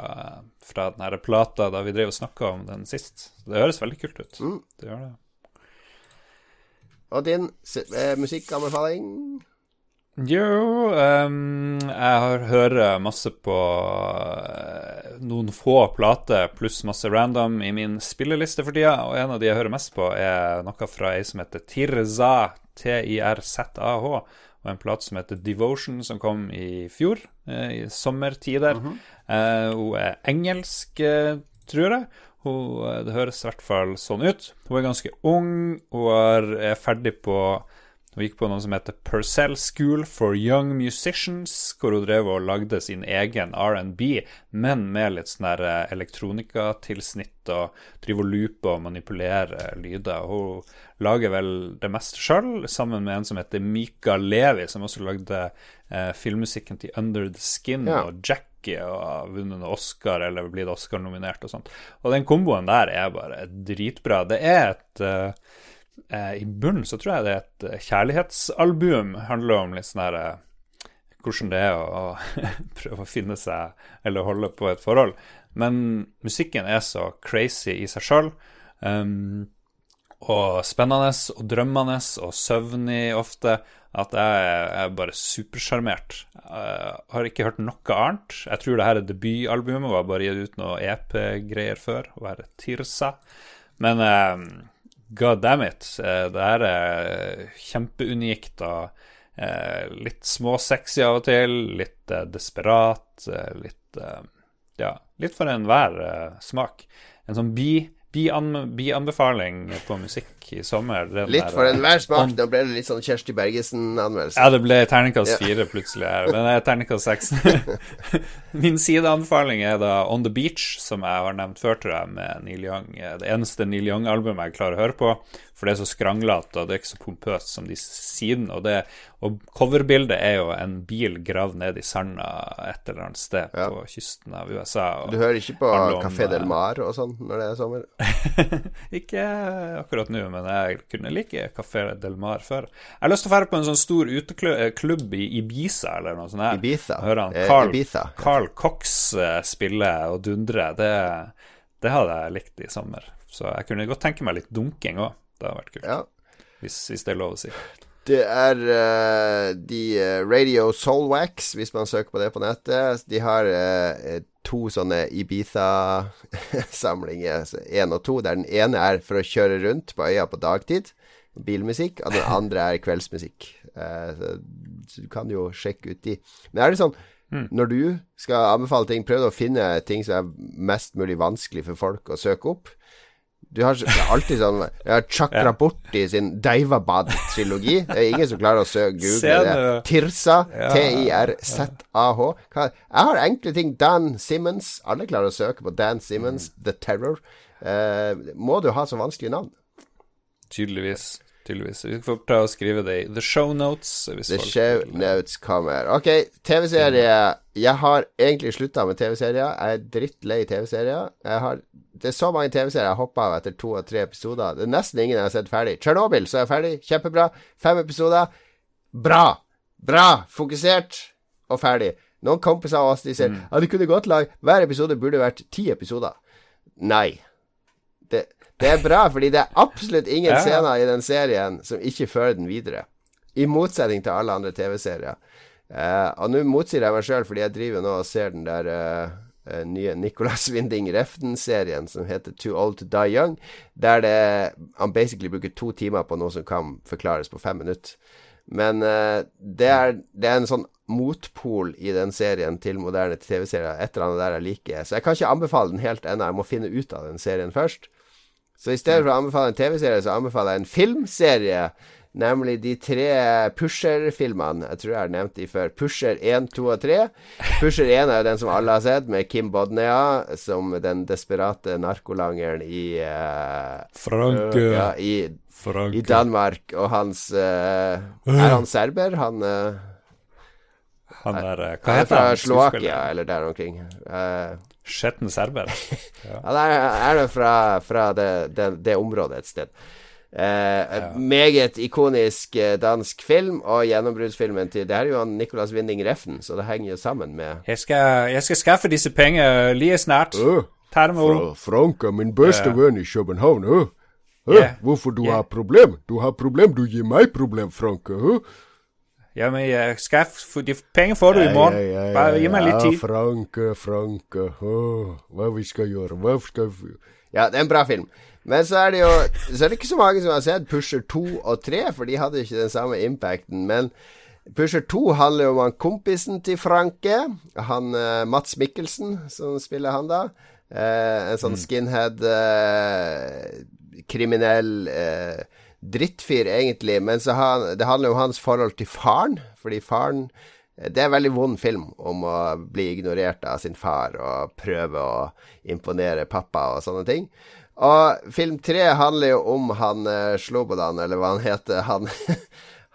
fra den her plata da vi drev og snakka om den sist. Det høres veldig kult ut. Mm. Det gjør det. Og din eh, musikkanbefaling? Jo, um, jeg hører masse på uh, noen få plater pluss masse random i min spilleliste for tida. Og en av de jeg hører mest på, er noe fra ei som heter Tirza, T-I-R-Z-A-H. Og en plate som heter Devotion, som kom i fjor, uh, i sommertider. Mm -hmm. uh, hun er engelsk, tror jeg. Hun, det høres i hvert fall sånn ut. Hun er ganske ung. Hun er ferdig på hun gikk på noe som heter Purcell School for Young Musicians, hvor hun drev og lagde sin egen R&B, men med litt sånn der eh, elektronikatilsnitt og driver og looper og manipulerer lyder. Hun lager vel det meste sjøl, sammen med en som heter Mika Levi, som også lagde eh, filmmusikken til Under the Skin ja. og Jackie og har vunnet en Oscar eller blitt Oscar-nominert og sånt. Og den komboen der er bare dritbra. Det er et uh, eh, i bunnen så tror jeg det er et eh, kjærlighetsalbum. Handler om litt sånn her eh, hvordan det er å, prøve å finne seg eller holde på et forhold. Men musikken er så crazy i seg sjøl. Um, og spennende og drømmende og søvnig ofte at jeg er bare supersjarmert. Jeg har ikke hørt noe annet. Jeg tror det her er debutalbumet, var bare gitt ut noe EP-greier før, og her er Tirsa. Men um, god damn it. Eh, det her er kjempeunikt og eh, litt småsexy av og til. Litt eh, desperat. Litt Ja, litt for enhver smak. En sånn bi Bi-anbefaling på musikk i sommer. Litt for enhver smak. Da ble det litt sånn Kjersti Bergesen-anmeldelse. Ja, det ble terningkast fire plutselig her, men det er terningkast seks. Min sideanbefaling er da On The Beach, som jeg har nevnt før, til deg, med Neil Young. Det eneste Neil Young-albumet jeg klarer å høre på. For det er så skranglete, og det er ikke så pompøst som de sidene. Og, det, og coverbildet er jo en bil gravd ned i sanda et eller annet sted ja. på kysten av USA. du hører ikke på Café Del Mar og sånn når det er sommer? ikke akkurat nå, men jeg kunne like Café Del Mar før. Jeg har lyst til å dra på en sånn stor uteklubb i Ibiza eller noe sånt. Her. Ibiza? Hører han Carl, Ibiza. Carl Cox eh, spille og dundre. Det, det hadde jeg likt i sommer. Så jeg kunne godt tenke meg litt dunking òg. Det har vært kult. Ja. Hvis, hvis, det er lov å si. Det er uh, de uh, Radio Soulwax, hvis man søker på det på nettet. De har uh, to sånne Ibiza-samlinger, én og to. Der den ene er for å kjøre rundt på øya på dagtid, bilmusikk, og den andre er kveldsmusikk. så du kan jo sjekke ut de. Men er det sånn mm. Når du skal anbefale ting, prøv å finne ting som er mest mulig vanskelig for folk å søke opp Du har alltid sånn Jeg har Chakraborti sin Daivabad-trilogi. Det er ingen som klarer å søke google det. Tirsa. T-i-r-z-a-h. Jeg har enkle ting. Dan Simmons. Alle klarer å søke på Dan Simmons, mm. The Terror. Uh, må du ha så vanskelige navn? Tydeligvis tydeligvis. Vi får prøve å skrive det i the show notes. the show notes kommer. Ok, TV-serie. Jeg har egentlig slutta med TV-serier. Jeg er drittlei TV-serier. Det er så mange TV-serier jeg hoppa av etter to og tre episoder. Det er nesten ingen jeg har sett ferdig. Tsjernobyl så er jeg ferdig. Kjempebra. Fem episoder. Bra! Bra! Fokusert og ferdig. Noen kompiser av oss de sier mm. ja, det kunne godt lage Hver episode burde vært ti episoder. Nei. Det, det er bra, fordi det er absolutt ingen ja. scener i den serien som ikke fører den videre. I motsetning til alle andre TV-serier. Uh, og nå motsier jeg meg sjøl, fordi jeg driver nå og ser den der uh, nye Nicolas Winding Reften-serien som heter Too Old To Die Young, der det, han basically bruker to timer på noe som kan forklares på fem minutter. Men uh, det, er, det, er, en sånn motpol i den serien til moderne TV-serier. Et eller annet der jeg liker. Så jeg kan ikke anbefale den helt ennå. Jeg må finne ut av den serien først. Så i stedet for å anbefale en TV-serie, så anbefaler jeg en filmserie. Nemlig de tre Pusher-filmene. Jeg tror jeg har nevnt de før. Pusher 1, 2 og 3. Pusher 1 er jo den som alle har sett, med Kim Bodnia som den desperate narkolangeren i uh, Franke. uh, ja, i, i, Danmark. Og hans uh, Er han serber? Han Han er Hva heter han? Fra Slovakia, eller der omkring. Uh, Skjetten serber. Ja, ja er det fra, fra det, det, det, området et sted. Eh, ja. Meget ikonisk eh, dansk film, og gjennombruddsfilmen til Det her er jo han Nicolas Winding Refn, så det henger jo sammen med Jeg skal, jeg skal skaffe disse pengene lige snart. Uh, Ta dem fra, Franka, min beste uh. venn i København. Uh. Uh, yeah. Hvorfor du yeah. har problem? Du har problem, du gir meg problem, Franka. Uh. Ja, men jeg skal de Penger får du i morgen. Ja, ja, ja, Bare gi meg litt tid. Ja, Franke, Franke. Oh, hva vi skal gjøre? Hva skal vi Ja, det er en bra film. Men så er det jo Så er det ikke så mange som har sett Pusher 2 og 3, for de hadde ikke den samme impacten. Men Pusher 2 handler jo om han kompisen til Franke. Han uh, Mats Mikkelsen, som spiller han da. Uh, en sånn mm. skinhead, uh, kriminell uh, drittfyr, egentlig, men så han, det handler om hans forhold til faren. Fordi faren Det er en veldig vond film om å bli ignorert av sin far og prøve å imponere pappa og sånne ting. Og film tre handler jo om han eh, Slobodan, eller hva han heter. Han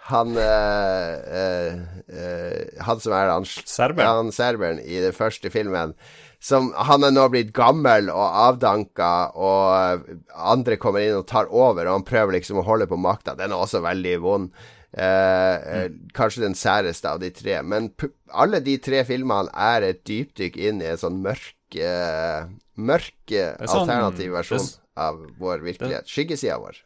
Han, eh, uh, uh, han som er han, serberen. Han serberen i den første filmen som Han er nå blitt gammel og avdanka, og andre kommer inn og tar over, og han prøver liksom å holde på makta. Den er også veldig vond. Eh, mm. Kanskje den særeste av de tre. Men alle de tre filmene er et dypdykk inn i en sånn mørk eh, Mørk sånn, alternativ versjon det, av vår virkelighet. Skyggesida vår.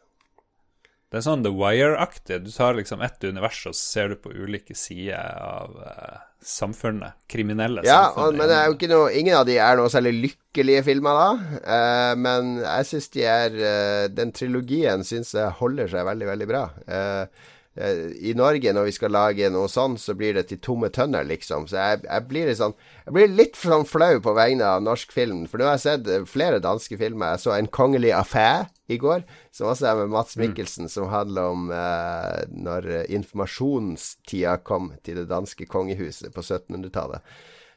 Det er sånn The Wire-aktig. Du tar liksom ett univers, og så ser du på ulike sider av uh, samfunnet. Kriminelle ja, samfunnet. Ja, men det er jo ikke noe Ingen av de er noe særlig lykkelige filmer, da. Uh, men jeg syns de er uh, Den trilogien syns jeg holder seg veldig, veldig bra. Uh, i Norge, når vi skal lage noe sånn, så blir det til tomme tønner, liksom. Så jeg, jeg blir litt sånn Jeg blir litt sånn flau på vegne av norsk film. For nå har jeg sett eh, flere danske filmer. Jeg så En kongelig affære i går, som også er med Mats mm. Mikkelsen, som handler om eh, når informasjonstida kom til det danske kongehuset på 1700-tallet.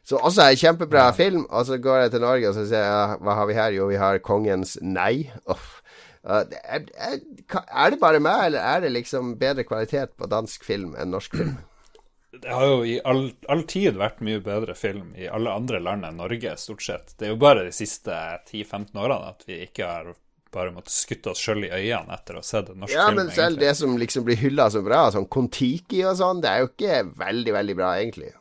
Så også er en kjempebra film. Og så går jeg til Norge og så sier jeg, hva har vi her? Jo, vi har Kongens nei. Oh, er, er, er, det bare meg, eller er det liksom bedre kvalitet på dansk film enn norsk film? Det har jo i all, all, tid vært mye bedre film i alle andre land enn Norge, stort sett. Det er jo bare de siste 10-15 årene at vi ikke har bare måttet skutte oss sjøl i øynene etter å ha sett en norsk ja, film. Ja, men selv egentlig. det som liksom blir hylla så bra, sånn Kon-Tiki og sånn, det er jo ikke veldig, veldig bra, egentlig.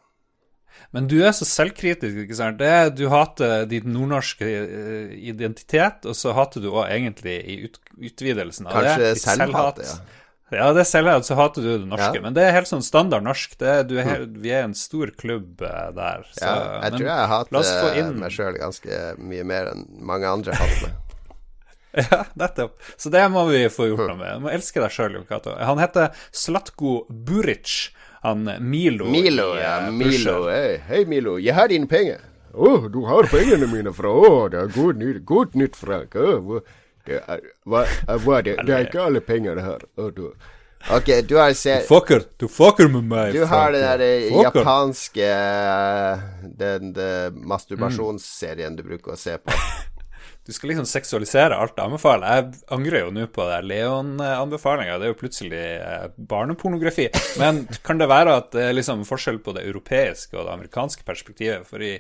Men du er så selvkritisk, ikke sant. Det du hater din nordnorske eh, identitet, og så hater du òg egentlig i ut, utvidelsen av Kanskje det. Kanskje selvhat, ja. Ja, det er selvhat, så hater du det norske. Ja. Men det er helt sånn standard norsk. Er, er, vi er en stor klubb uh, der. Så, ja, jeg tror jeg hater meg sjøl ganske mye mer enn mange andre hater meg. ja, nettopp. Så det må vi få gjort noe med. Du må elske deg sjøl, Cato. Han heter Slatko Buric han Milo Milo, ja. Eh, Milo. Hei, hey, Milo. Jeg har dine penger. Å, oh, du har pengene mine fra Å, oh, det er godt nytt, god nytt Frank. Oh, Det er, hva, hva det? det er ikke alle penger her. Oh, du, Ok, du har sett Fucker, du fucker med meg. Du har den der eh, Fucker. japanske eh, Den, den masturbasjonsserien du bruker å se på. Du skal liksom seksualisere alt du anbefaler. Jeg angrer jo nå på det Leon-anbefalinga. Det er jo plutselig eh, barnepornografi. Men kan det være at det er liksom forskjell på det europeiske og det amerikanske perspektivet? For i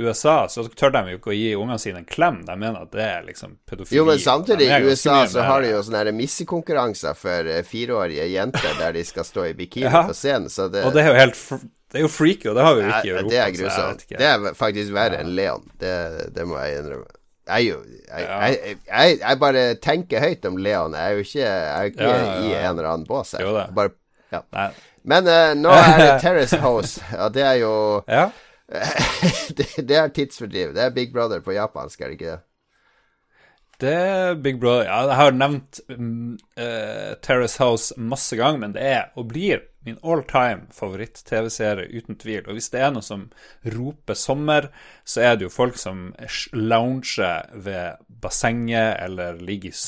USA så tør de jo ikke å gi ungene sine en klem. De mener at det er liksom pedofili. Jo, men samtidig, i USA så har de jo sånne missekonkurranser for eh, fireårige jenter der de skal stå i bikini Ja. på scenen, så det Og det er jo helt Det er jo freaky, og det har vi jo ikke i Europa. det er grusomt. Det er faktisk verre enn Leon. Det, det må jeg innrømme. Jeg, jeg, jeg, jeg, bare tenker høyt om Leon. Jeg er jo ikke, er ikke Ja, ja, ja. i en eller annen bås. Bare, ja. Men uh, nå er det Terrace House, og det er jo Ja. det, det er tidsfordriv. Det er Big Brother på japansk, er det ikke det? Det er Big Brother. Ja, jeg har nevnt eh, Terrace House masse ganger, men det er og blir min all time favoritt-TV-serie, uten tvil. Og hvis det er noe som roper sommer, så er det jo folk som lounger ved bassenget eller ligger i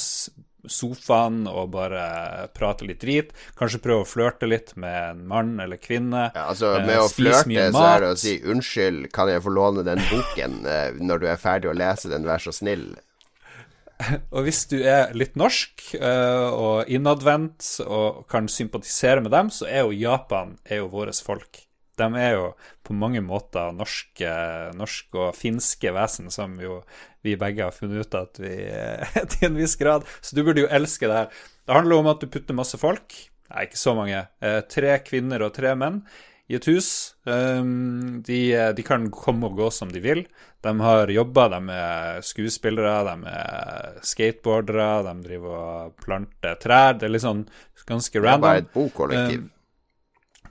sofaen og bare prater litt drit. Kanskje prøver å flørte litt med en mann eller kvinne. Ja, altså Eh, Med å flørte så er det å si 'unnskyld, kan jeg få låne den boken eh, når du er ferdig å lese den, vær så snill'? Og hvis du er litt norsk eh, og innadvendt og kan sympatisere med dem, så er jo Japan er jo våre folk. De er jo på mange måter norske, norske og finske vesen, som jo vi begge har funnet ut at vi er til en viss grad. Så du burde jo elske det her. Det handler om at du putter masse folk, nei, ikke så mange, eh, tre kvinner og tre menn, i et hus. Um, de, de kan komme og gå som de vil. De har jobber, de er skuespillere, de er skateboardere, de driver og planter trær. Det er litt sånn ganske random. Det er bare et bokollektiv.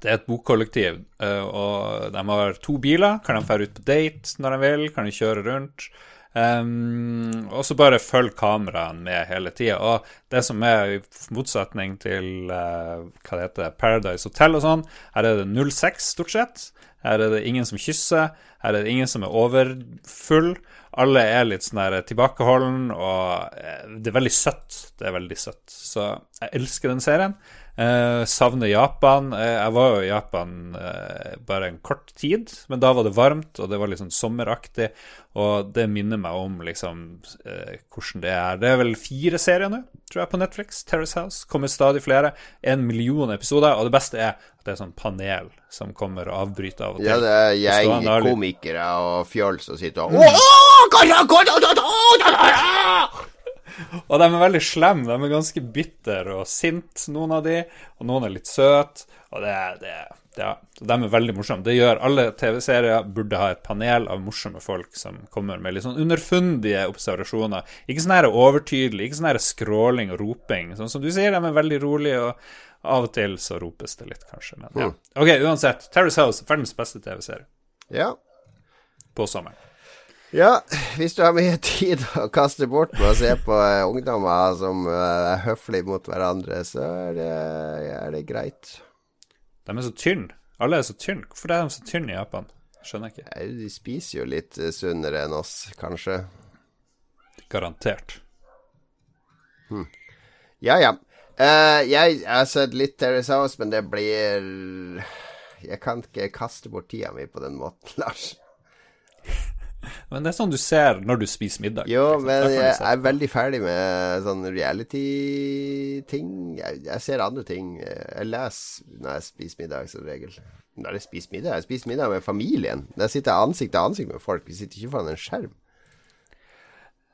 Det er et bokkollektiv, eh, og de har to biler. Kan de dra ut på date når de vil? Kan de kjøre rundt? Um, og så bare følg kameraene med hele tida. Og det som er i motsetning til uh, hva det heter, Paradise Hotel og sånn, her er det 06 stort sett. Her er det ingen som kysser. Her er det ingen som er overfull. Alle er litt sånn der tilbakeholden, og eh, det er veldig søtt. Det er veldig søtt. Så jeg elsker den serien. Eh, savner Japan. Eh, jeg var jo i Japan eh, bare en kort tid, men da var det varmt, og det var litt sånn sommeraktig. Og det minner meg om liksom hvordan det er. Det er vel fire serier nå, tror jeg, på Netflix. Terrace House. Kommer stadig flere. En million episoder. Og det beste er at det er sånn panel som kommer og avbryter av og til. Ja, det er jeg, komikere og fjoll som sitter og Åh, kanskje, kanskje, kanskje, kanskje, kanskje!» Og de er veldig slemme. De er ganske bitter og sint, noen av de. Og noen er litt søte. Og det det ja, De er veldig morsomme. Det gjør alle TV-serier burde ha et panel av morsomme folk som kommer med litt sånn underfundige observasjoner. Ikke sånn her overtydelig, ikke sånn her skråling og roping. Sånn som du sier, de er veldig rolige, og av og til så ropes det litt, kanskje. Men ja. Ok, uansett. Terrace House, verdens beste TV-serie Ja. på sommeren. Ja, hvis du har mye tid å kaste bort med å se på eh, ungdommer som eh, er høflige mot hverandre, så er det, er det greit. De er så tynne. Alle er så tynne. Hvorfor er de så tynne i Japan? Skjønner jeg ikke. Eh, De spiser jo litt eh, sunnere enn oss, kanskje. Garantert. Ja, ja. Uh, jeg har sett litt Terry House, men det blir Jeg kan ikke kaste bort tida mi på den måten, Lars. Men det er sånn du ser når du spiser middag. Jo, liksom. Men jeg, jeg er veldig ferdig med sånn reality-ting. Jeg, jeg ser andre ting. Jeg leser når jeg spiser middag, som regel. Når jeg spiser middag? Jeg spiser middag med familien. Der sitter jeg ansikt til ansikt med folk. Vi sitter ikke foran en skjerm.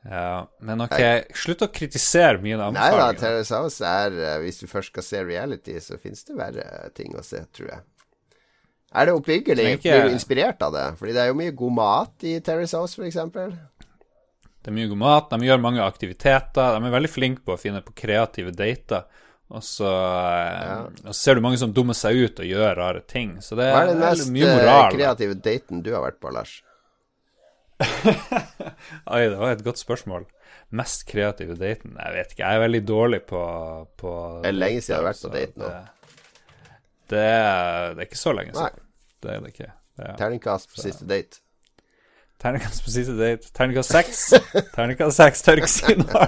Ja, men ok, slutt å kritisere mine Nei da, anbefalinger. Terrace House er eh, Hvis du først skal se reality, så finnes det verre ting å se, tror jeg. Er det oppbyggelig? Ikke- Blir du inspirert av det? Fordi det er jo mye god mat i Terrace House, f.eks. Det er mye god mat, de gjør mange aktiviteter. De er veldig flinke på å finne på kreative dater. Og så, ja. og så ser du mange som dummer seg ut og gjør rare ting. Så det Hva er den mest eh, moral. kreative daten du har vært på, Lars? Oi, det var et godt spørsmål. Mest kreative daten? Jeg vet ikke. Jeg er veldig dårlig på, på Det er lenge siden jeg har vært på date nå. Det, det, er, det er ikke så lenge Nei. siden. Det er det ikke. Det er, Terningkast på siste date. Terningkast på siste date. Terningkast seks. Terningkast seks tør ikke si noe.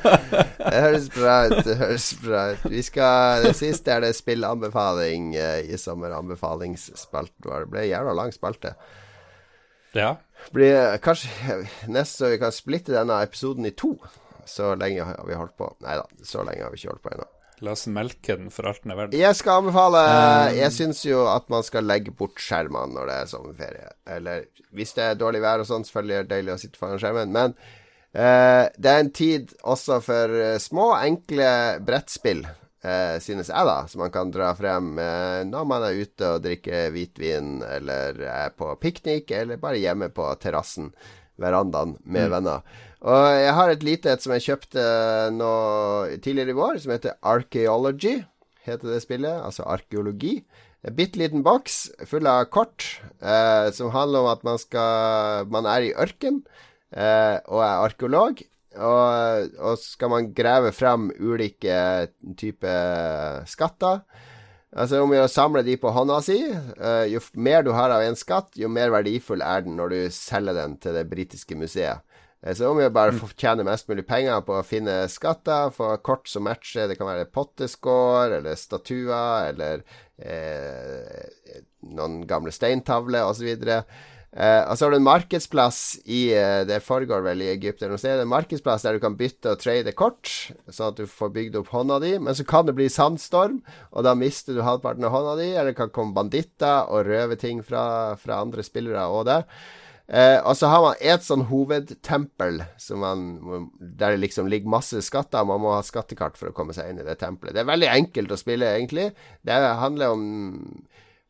det høres bra ut. Det høres bra ut. Vi skal, det siste er det spillanbefaling uh, i sommer. Anbefalingsspalten vår. Det ble jævla lang spalte. Ja. Blir kanskje neste så vi kan splitte denne episoden i to. Så lenge har vi holdt på. Nei da, så lenge har vi ikke holdt på ennå. La oss melke den for alt den er verdt. Jeg skal anbefale Jeg syns jo at man skal legge bort skjermene når det er sommerferie. Eller hvis det er dårlig vær og sånn, selvfølgelig er det deilig å sitte foran skjermen. Men uh, det er en tid også for uh, små, enkle brettspill, uh, synes jeg, da. Som man kan dra frem når man er ute og drikker hvitvin, eller er på piknik, eller bare hjemme på terrassen, verandaen, med mm. venner. Og jeg har et lite et som jeg kjøpte nå tidligere i vår, som heter Archaeology. Heter det spillet. Altså arkeologi. En bitte liten boks full av kort eh, som handler om at man skal Man er i ørken eh, og er arkeolog. Og, og skal man grave frem ulike typer skatter. Altså om å samle de på hånda si. Eh, jo mer du har av en skatt, jo mer verdifull er den når du selger den til det britiske museet. Eh, så om vi bare tjener tjene mest mulig penger på å finne skatter, få kort som matcher, det kan være potteskår eller statuer eller eh, noen gamle steintavler osv. Uh, og så har du en markedsplass i uh, Det foregår vel i Egypt eller noe sted. En markedsplass der du kan bytte og trade kort, sånn at du får bygd opp hånda di. Men så kan det bli sandstorm, og da mister du halvparten av hånda di. Eller det kan komme banditter og røve ting fra, fra andre spillere og det. Eh, og så har man et sånn hovedtempel man, der det liksom ligger masse skatter. Man må ha skattekart for å komme seg inn i det tempelet. Det er veldig enkelt å spille, egentlig. Det handler om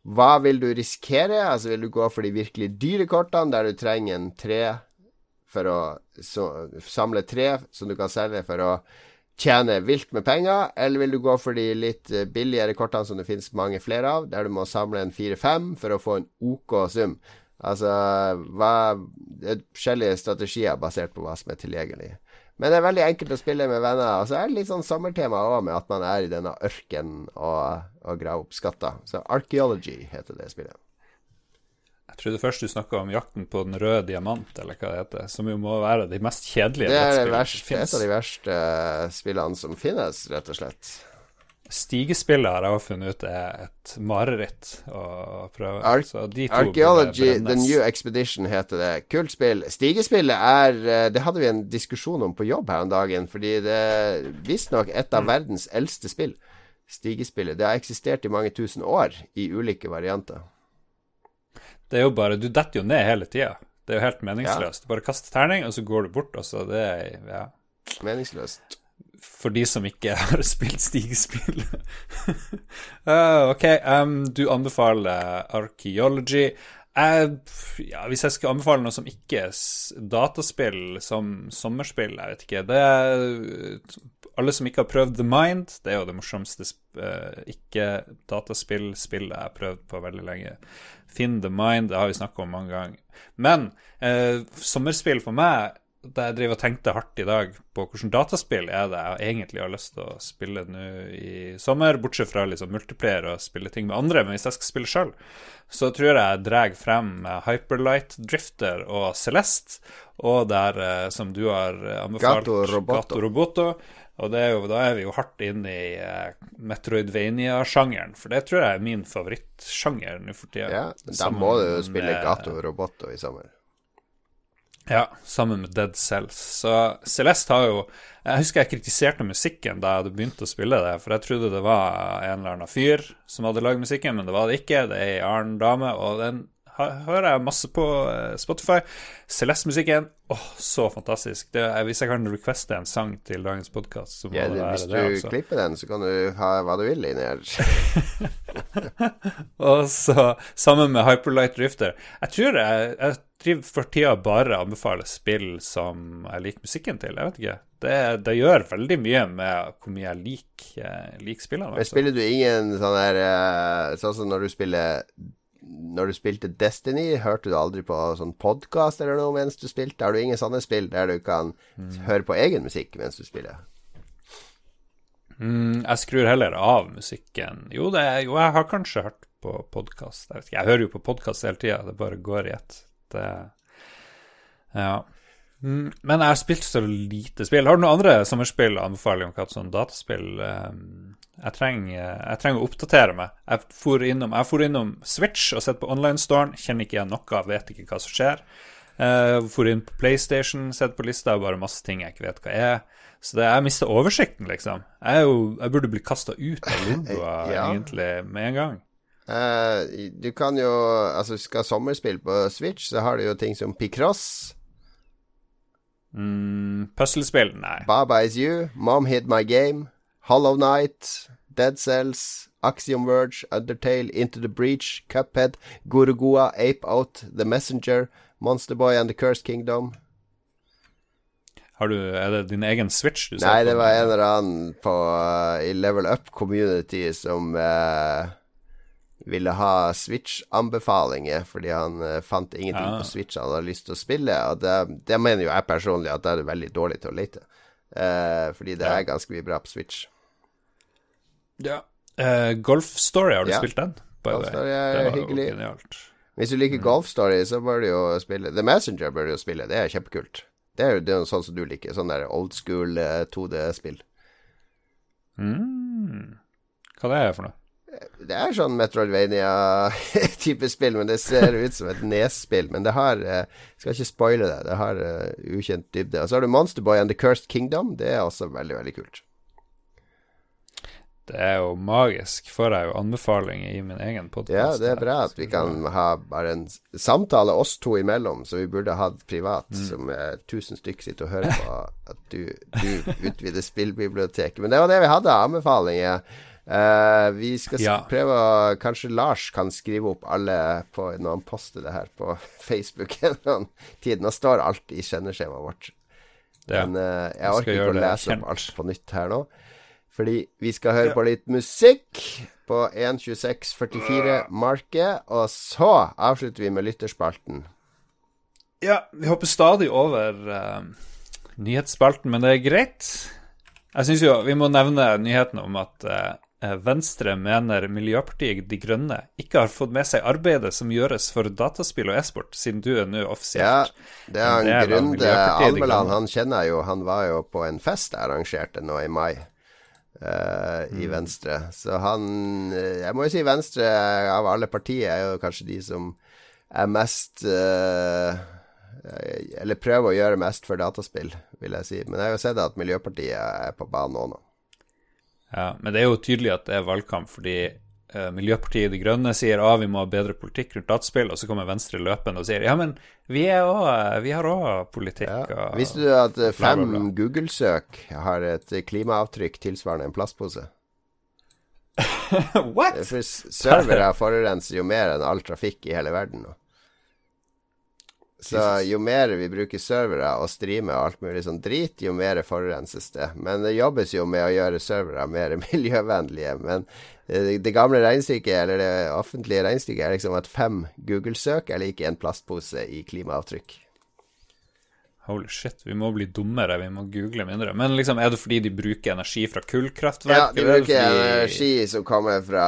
hva vil du risikere? Altså Vil du gå for de virkelig dyre kortene, der du trenger en tre for å så, samle tre som du kan selge for å tjene vilt med penger, eller vil du gå for de litt billigere kortene som det finnes mange flere av, der du må samle en fire-fem for å få en OK sum? Altså hva, Det er forskjellige strategier basert på hva som er tilgjengelig. Men det er veldig enkelt å spille med venner. Og så er det litt sånn sommertema òg, med at man er i denne ørkenen og, og graver opp skatter. Så Archaeology heter det spillet. Jeg trodde først du snakka om jakten på den røde diamant, eller hva det heter. Som jo må være de mest kjedelige Det er det verste, et av de verste uh, spillene som finnes, rett og slett. Stigespillet har jeg funnet ut er et mareritt å prøve. Ar Archaeology The New Expedition heter det. Kult spill. Stigespillet er eh, Det hadde vi en diskusjon om på jobb her om dagen, fordi det er visstnok et av mm. verdens eldste spill. Stigespillet. Det har eksistert i mange tusen år i ulike varianter. Det er jo bare Du detter jo ned hele tida. Det er jo helt meningsløst. Ja. Bare kaster terning, og så går du bort, og så det er Ja. Meningsløst for de som ikke har spilt stigespill. uh, ok, um, du anbefaler Archaeology. Uh, ja, hvis jeg skal anbefale noe som ikke er dataspill som sommerspill, jeg vet ikke Det er alle som ikke har prøvd The Mind, det er jo det morsomste uh, ikke-dataspill-spillet jeg har prøvd på veldig lenge. Finn The Mind, det har vi snakka om mange ganger. Men uh, sommerspill for meg da jeg driver og tenkte hardt i dag på hvilket dataspill er det jeg egentlig har lyst til å spille nå i sommer, bortsett fra liksom multiplayer og spille ting med andre, men hvis jeg skal spille sjøl, så tror jeg jeg drar frem Hyperlight Drifter og Celeste, og der eh, som du har anbefalt, Gato Roboto. Gato Roboto. Og er jo, da er vi jo hardt inne i Metroidvania-sjangeren, for det tror jeg er min favorittsjanger nå for tida. Ja, da må du jo spille Gato Roboto i sommer. Ja, sammen med Dead Cells. Så Celeste har jo Jeg husker jeg kritiserte musikken da jeg hadde begynt å spille det, for jeg trodde det var en eller annen fyr som hadde lagd musikken, men det var det ikke. Det er ei annen dame, og den hører jeg masse på eh, Spotify. Celeste-musikken, åh, oh, så fantastisk. Det, hvis jeg kan requeste en sang til dagens podkast, så må ja, det være det. Hvis du altså. klipper den, så kan du ha hva du vil inni her. og så sammen med Hyperlight Drifter. Jeg tror jeg, jeg driver for tida bare anbefaler spill som jeg liker musikken til. Jeg vet ikke. Det, det gjør veldig mye med hvor mye jeg liker, eh, liker spillene. Altså. Spiller du ingen sånn der eh, Sånn som når du spiller Når du spilte Destiny, hørte du aldri på sånn podkast eller noe mens du spilte? Har du ingen sånne spill der du kan mm. høre på egen musikk mens du spiller? Mm, jeg skrur heller av musikken. Jo, det, jo jeg har kanskje hørt på podkast. Jeg, jeg hører jo på podkast hele tida, det bare går i ett. Ja. Mm, Men jeg har spilt så lite spill. Har du noen andre sommerspill å anbefale om hva sånn dataspill eh, jeg, trenger, jeg trenger å oppdatere meg. Jeg for innom, jeg for innom Switch og sett på online-storen. Kjenner ikke igjen noe, vet ikke hva som skjer. Jeg for inn på PlayStation, sett på lista, bare masse ting jeg ikke vet hva er. Så det, jeg mister oversikten, liksom. Jeg, jo, jeg burde bli kasta ut av Lolbua Ja. egentlig med en gang. Uh, du kan jo Altså, skal sommerspill på Switch, så har du jo ting som Picross, Mm, Puslespill? Nei. Baba Is You, Mom hit My Game, Hollow Night, Dead Cells, Axiom Verge, Undertale, Into the Breach, Cuphead, Gurugua, Ape Out, The Messenger, Monster Boy and The Cursed Kingdom. Har du, er det din egen Switch du ser Nei, på? det var en eller annen på, uh, i Level Up Community som uh, ville ha Switch-anbefalinger, fordi han uh, fant ingenting ja. på Switch han hadde lyst til å spille. Og det, det mener jo jeg personlig at det er veldig dårlig til å lete. Fordi det Ja. er ganske mye bra på Switch. Ja. Uh, Golf Story, har du Ja. spilt den? Golf? Story er hyggelig. Hvis du liker Golf Story, så bør du jo spille The Messenger bør du jo spille. Det er kjempekult. Det er jo det er sånn som du liker. Sånn der old school uh, 2D-spill. Mm. Hva det er for noe? Det er sånn Metroidvania-type spill, men det ser ut som et nesspill. Men det har jeg Skal ikke spoile det. Det har eh, ukjent dybde. Og så har du Monsterboy and The Cursed Kingdom. Det er også veldig, veldig kult. Det er jo magisk. Får jeg jo anbefalinger i min egen podkast. Ja, det er bra at vi kan ha bare en samtale oss to imellom, som vi burde hatt privat, som eh, tusen stykk sitter og hører på. At du, du utvider spillbiblioteket. Men det var det vi hadde av anbefalinger. Eh, vi skal Ja. prøve å Kanskje Lars kan skrive opp alle på, når han poster det her på Facebook en eller annen tid. Nå står alt i kjenneskjemaet vårt. Ja. Men eh, jeg skal orker ikke å lese opp alt på nytt her nå. Fordi vi skal høre på litt musikk på 1.26,44-market. Og så avslutter vi med lytterspalten. Ja, vi hopper stadig over uh, nyhetsspalten, men det er greit. Jeg syns jo vi må nevne nyheten om at uh, Venstre mener Miljøpartiet De Grønne ikke har fått med seg arbeidet som gjøres for dataspill og e-sport, siden du er nå Ja, det er En Grunde Almeland. Han kjenner jeg jo. Han var jo på en fest jeg arrangerte nå i mai. Eh, Mm. I Venstre. Så han eh, Jeg må jo si Venstre av alle partier er jo kanskje de som er mest uh, Eller prøver å gjøre mest for dataspill, vil jeg si. Men jeg har jo sett at Miljøpartiet er på banen nå. nå. Ja, men det er jo tydelig at det er valgkamp, fordi Miljøpartiet De Grønne sier at vi må ha bedre politikk rundt dataspill, og så kommer Venstre løpende og sier ja, men vi, er også, vi har òg politikk. Ja. Og, Visste du at eh, fem. Google-søk har et klimaavtrykk tilsvarende en plastpose? What?! For servere forurenser jo mer enn all trafikk i hele verden nå. Så jo mer vi bruker servere og streamer og alt mulig sånn drit, jo mer forurenses det. Men det jobbes jo med å gjøre servere mer miljøvennlige. Men eh, det gamle regnestykket, eller det offentlige regnestykket, er liksom at fem Google-søk er lik en plastpose i klimaavtrykk. Holy shit, vi må bli dummere, vi må google mindre. Men liksom, er det fordi de bruker energi fra kullkraftverk? Ja, de er bruker fordi- energi som kommer fra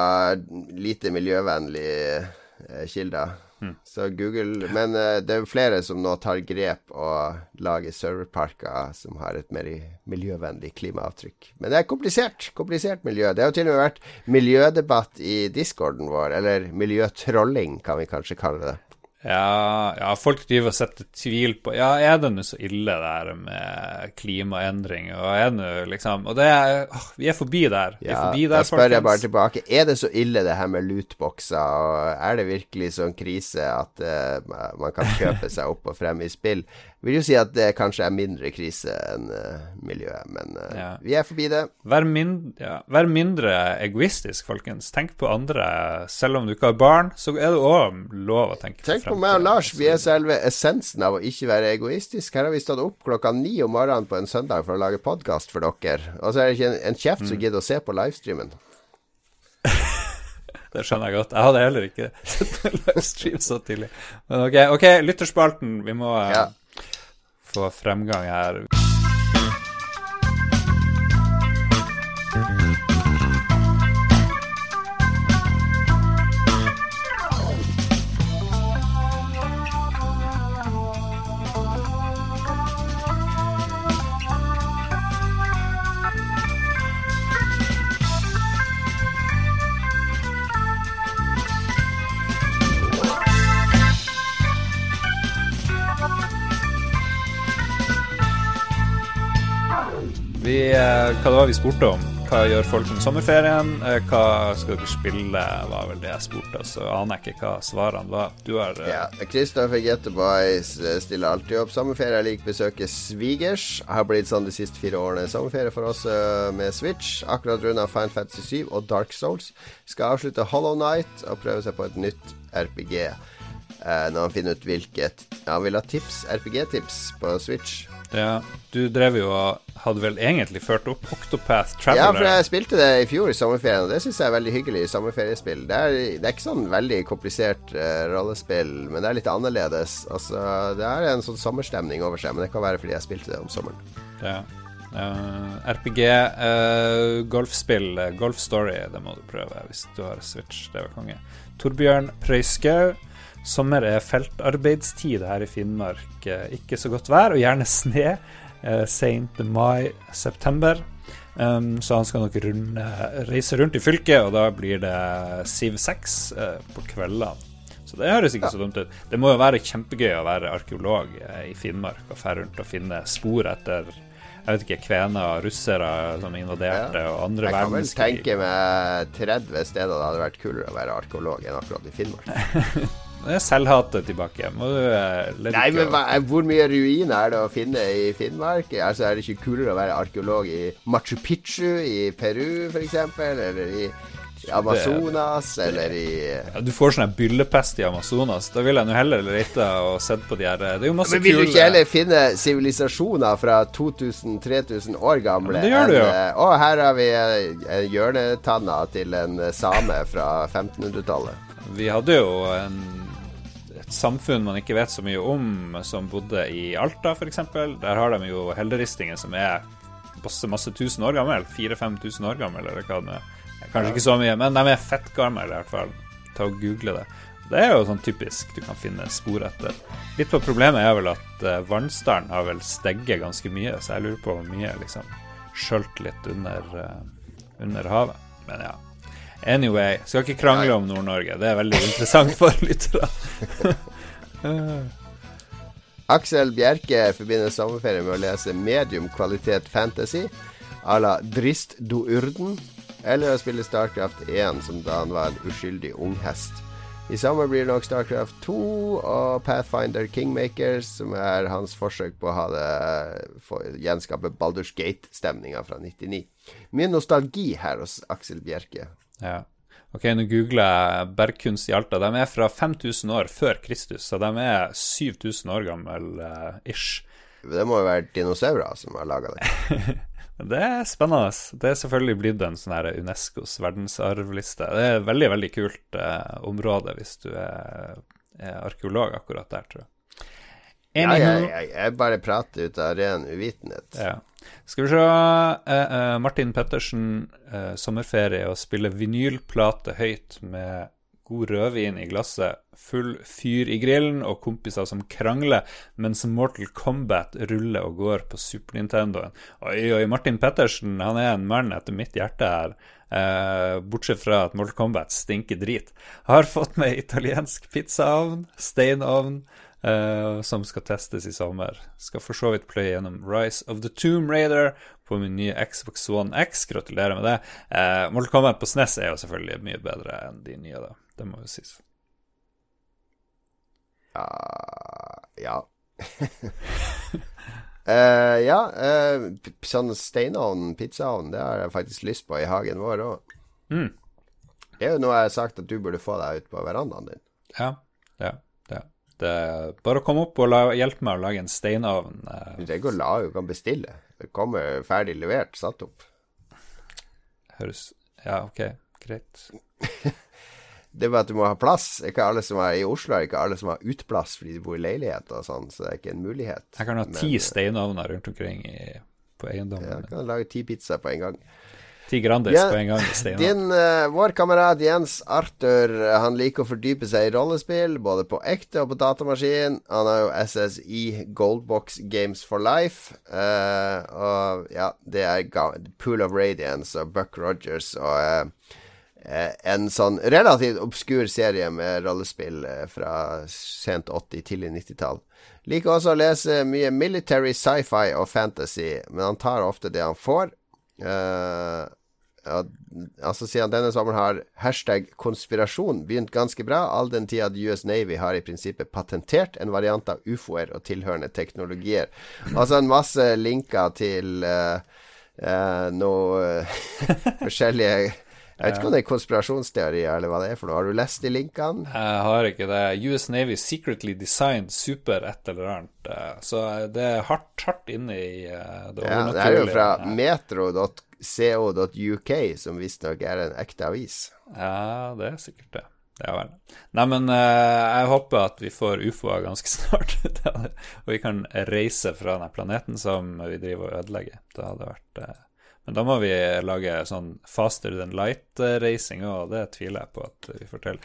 lite miljøvennlige eh, kilder. Hmm. Så Google Men uh, det er jo flere som nå tar grep og lager serverparker som har et mer miljøvennlig klimaavtrykk. Men det er komplisert. Komplisert miljø. Det har jo til og med vært miljødebatt i discorden vår, eller miljøtrolling, kan vi kanskje kalle det. Ja, ja, folk driver og setter tvil på Ja, er det nå så ille det her med klimaendring, og er det nå liksom Og det er åh, Vi er forbi der. Vi er Ja, forbi da spør spør jeg bare tilbake. Er det så ille det her med lootboxer? Og er det virkelig sånn krise at uh, man kan kjøpe seg opp og frem i spill? Vil jo si at det kanskje er mindre krise enn uh, miljøet, men uh, Ja. vi er forbi det. Vær, min, ja, vær mindre egoistisk, folkens. Tenk på andre. Selv om du ikke har barn, så er det òg lov å tenke Tenk på fremtiden. meg og Lars, vi er selve essensen av å ikke være egoistisk. Her har vi stått opp klokka ni om morgenen på en søndag for å lage podkast for dere, og så er det ikke en, en kjeft Mm. som gidder å se på livestreamen. Det skjønner jeg godt. Jeg hadde heller ikke sett livestream så tidlig. Men ok, ok, lytterspalten. Vi må eh, Ja. Få fremgang her. Hva det var vi spurte om? Hva gjør folk om sommerferien? Eh, hva skal dere spille? var vel det jeg spurte, så aner jeg ikke hva svarene var. Du har Ja. Kristoffer Getteboys stiller alltid opp. Sommerferie jeg liker besøke svigers. Har blitt sånn de siste fire årene. Sommerferie for oss uh, med Switch. Akkurat runda Fine Fantasy 7 og Dark Souls. Skal avslutte Hollow Night og prøve seg på et nytt RPG. Uh, når han finner ut hvilket han vil ha tips, RPG-tips på Switch. Ja, du drev jo og hadde vel egentlig ført opp Octopath Traveler? Ja, for jeg spilte det i fjor i sommerferien, og det syns jeg er veldig hyggelig i sommerferiespill. Det er, det er ikke sånn veldig komplisert uh, rollespill, men det er litt annerledes. Altså, det er en sånn sommerstemning over seg, men det kan være fordi jeg spilte det om sommeren. Ja. Uh, RPG, uh, golfspill, Golf Story, det må du prøve hvis du har Switch. Det var konge. Torbjørn Prøyskau. Sommer er feltarbeidstid her i Finnmark. Ikke så godt vær, og gjerne sne. Eh, Seint mai-september. Um, så han skal nok runde, reise rundt i fylket, og da blir det Siv 6 uh, på kveldene. Så det høres ikke så dumt ut. Det må jo være kjempegøy å være arkeolog i Finnmark og dra rundt og finne spor etter jeg vet ikke, kvener russere som invaderte, ja. og andre verdenskrig. Jeg kan vel tenke meg 30 steder det hadde vært kulere å være arkeolog enn akkurat i Finnmark. Det er selvhatet tilbake. Må du Nei, men hva, hvor mye ruiner er det å finne i Finnmark? Altså, Er det ikke kulere å være arkeolog i Machu Picchu i Peru, f.eks.? Eller i Amazonas, det, eller i ja, Du får sånn byllepest i Amazonas. Da vil jeg nå heller lete og sett på de her Det er jo masse kule Men vil du ikke heller finne sivilisasjoner fra 2000-3000 år gamle? Det gjør du jo. Å, her har vi hjørnetanna til en same fra 1500-tallet. Vi hadde jo en et samfunn man ikke vet så mye om, som bodde i Alta f.eks. Der har de jo helleristingen som er masse, masse tusen år gammel. 4000-5000 år gammel, eller hva det er. Kanskje ikke så mye, men de er fettgamle i hvert fall. Ta og Google det. Det er jo sånn typisk du kan finne spor etter. Litt på problemet er vel at uh, vannstanden har vel steget ganske mye, så jeg lurer på hvor mye liksom skjølt litt under, uh, under havet. Men ja, Anyway, skal ikke krangle om Nord-Norge. Det er veldig interessant for lyttere. Aksel Bjerke forbinder sommerferie med å lese medium kvalitet fantasy à la Drist do Urden, eller å spille Starcraft 1 som da han var en uskyldig unghest. I sommer blir det nok Starcraft 2 og Pathfinder Kingmakers, som er hans forsøk på å ha det for, gjenskape Baldurs Gate-stemninga fra 99. Mye nostalgi her hos Aksel Bjerke. Ja. Ok, nå googler jeg bergkunst i Alta. De er fra 5000 år før Kristus, så de er 7000 år gamle uh, ish. Det må jo være dinosaurer som har laga det. det er spennende. Det er selvfølgelig blitt en sånn her Unescos verdensarvliste. Det er et veldig, veldig kult uh, område hvis du er, er, arkeolog akkurat der, tror jeg. Ja, jeg, ja, jeg, bare prater ut av ren uvitenhet. Ja. Skal vi se uh, uh, Martin Pettersen, uh, sommerferie og spille vinylplate høyt med god rødvin i glasset, full fyr i grillen og kompiser som krangler mens Mortal Kombat ruller og går på Super Nintendoen. Oi, oi, Martin Pettersen han er en mann etter mitt hjerte her. Uh, bortsett fra at Mortal Kombat stinker drit. Har fått meg italiensk pizzaovn, steinovn Uh, som skal testes i sommer. Skal for så vidt pløye gjennom Rise of the Tomb Raider på min nye Xbox One X. Gratulerer med det. Uh, Mortal Kombat på SNES er jo selvfølgelig mye bedre enn de nye, da. Det må jo sies. Uh, ja. uh, ja, uh, sånn steinovn, pizzaovn, det har jeg faktisk lyst på i hagen vår òg. Mm. Det er jo noe jeg har sagt at du burde få deg ut på verandaen din. Ja, ja. Det er bare å komme opp og la, hjelpe meg å lage en steinovn. Det går la, du kan bestille. Det kommer ferdig levert, satt opp. Høres Ja, ok, greit. det er bare at du må ha plass. Ikke alle som er i Oslo, er ikke alle som har uteplass fordi de bor i leilighet og sånn, så det er ikke en mulighet. Jeg kan ha ti Men, steinovner rundt omkring i, på eiendommen. Ja, jeg kan lage ti pizzaer på en gang. Ti Grandis ja, på en gang. Steinar. Din, uh, vår kamerat Jens Arthur Han liker å fordype seg i rollespill, både på ekte og på datamaskin. Han har jo SSI Goldbox Games for Life. Uh, og ja, det er Pool of Radiance og Buck Rogers og uh, eh, en sånn relativt obskur serie med rollespill eh, fra sent 80-, tidlig 90-tall. Liker også å lese mye military, sci-fi og fantasy, men han tar ofte det han får. Uh, ja, altså Siden denne sommeren har hashtag konspirasjon begynt ganske bra, all den tid at US Navy har i prinsippet patentert en variant av ufoer og tilhørende teknologier. Altså en masse linker til uh, uh, noe forskjellige jeg vet ikke om det er konspirasjonsteorier eller hva det er for noe. Har du lest de linkene? Jeg har ikke det. US Navy secretly designed super et eller annet. Så det er hardt, hardt inne i det ja, Det er jo fra metro.co.uk, som visstnok er en ekte avis. Ja, det er sikkert det. Ja vel. Nei, men jeg håper at vi får ufoer ganske snart. og vi kan reise fra den planeten som vi driver og ødelegger. Det hadde vært men da må vi lage sånn faster than light-racing og det tviler jeg på at vi får til.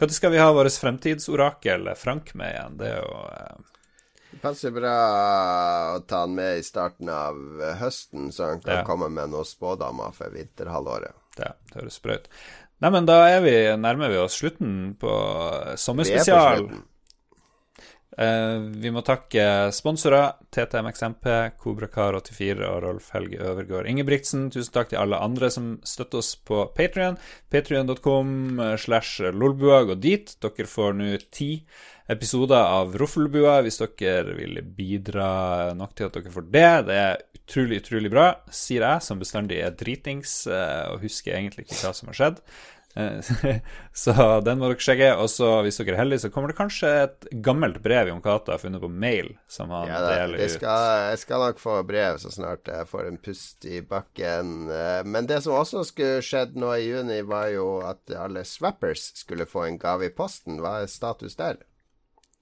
Når skal vi ha vårt fremtidsorakel Frank med igjen? Det er jo eh... Det passer bra å ta han med i starten av høsten, så han kan ja. komme med noen spådommer for vinterhalvåret. Ja, det høres bra ut. Nei, men da er vi, nærmer vi oss slutten på sommerspesial. Uh, vi må takke sponsorer TTMXMP, Kobrakar84 og Rolf Helge Øvergård Ingebrigtsen. Tusen takk til alle andre som støtter oss på Patrion. Patrion.com eh, slash lolbua. Gå dit. Dere får nå ti episoder av Roffelbua hvis dere vil bidra nok til at dere får det. Det er utrolig, utrolig bra, sier jeg, som bestandig er dritings uh, og husker egentlig ikke hva som har skjedd. Eh, så den må dere sjekke. Og så, hvis dere er heldige, så kommer det kanskje et gammelt brev Jon Cato har funnet på mail, som han ja, deler ut. Skal, jeg skal nok få brev så snart jeg får en pust i bakken. Eh, men det som også skulle skjedd nå i juni, var jo at alle swappers skulle få en gave i posten. Hva er status der?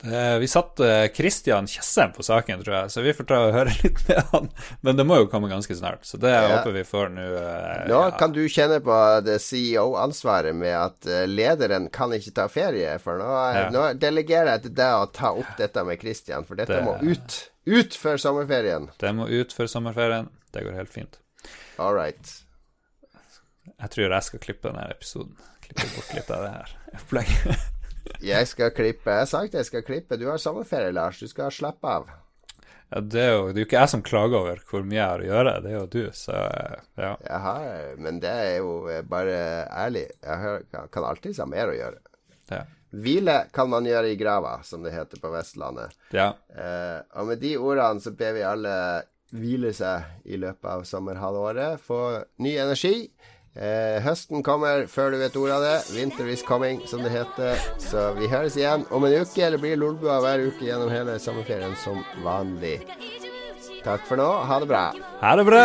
Eh, vi satt Kristian Tjessem på saken, tror jeg, så vi får ta og høre litt med han. Men det må jo komme ganske snart, så det ja. håper vi får nå. Eh, nå ja. kan du kjenne på det CEO-ansvaret med at eh, lederen kan ikke ta ferie, for nå, ja. nå delegerer jeg til deg å ta opp dette med Kristian, for dette det... må ut. Ut før sommerferien. Det må ut før sommerferien. Det går helt fint. All right. Jeg tror jeg skal klippe denne episoden. Klippe bort litt av det her opplegget. Jeg skal klippe. Jeg har sagt jeg skal klippe. Du har sommerferie, Lars. Du skal slappe av. Ja, det er jo det er ikke jeg som klager over hvor mye jeg har å gjøre, det er jo du, så ja. Jeg har, men det er jo bare ærlig. Jeg kan alltids ha mer å gjøre. Ja. Hvile kan man gjøre i grava, som det heter på Vestlandet. Ja. Eh, og med de ordene så ber vi alle hvile seg i løpet av sommerhalvåret. Få ny energi. Eh, høsten kommer før du vet ordet av det. Winter is coming, som det heter. Så vi høres igjen om en uke. Eller blir Lolbua hver uke gjennom hele sommerferien som vanlig. Takk for nå. Ha det bra. Ha det bra.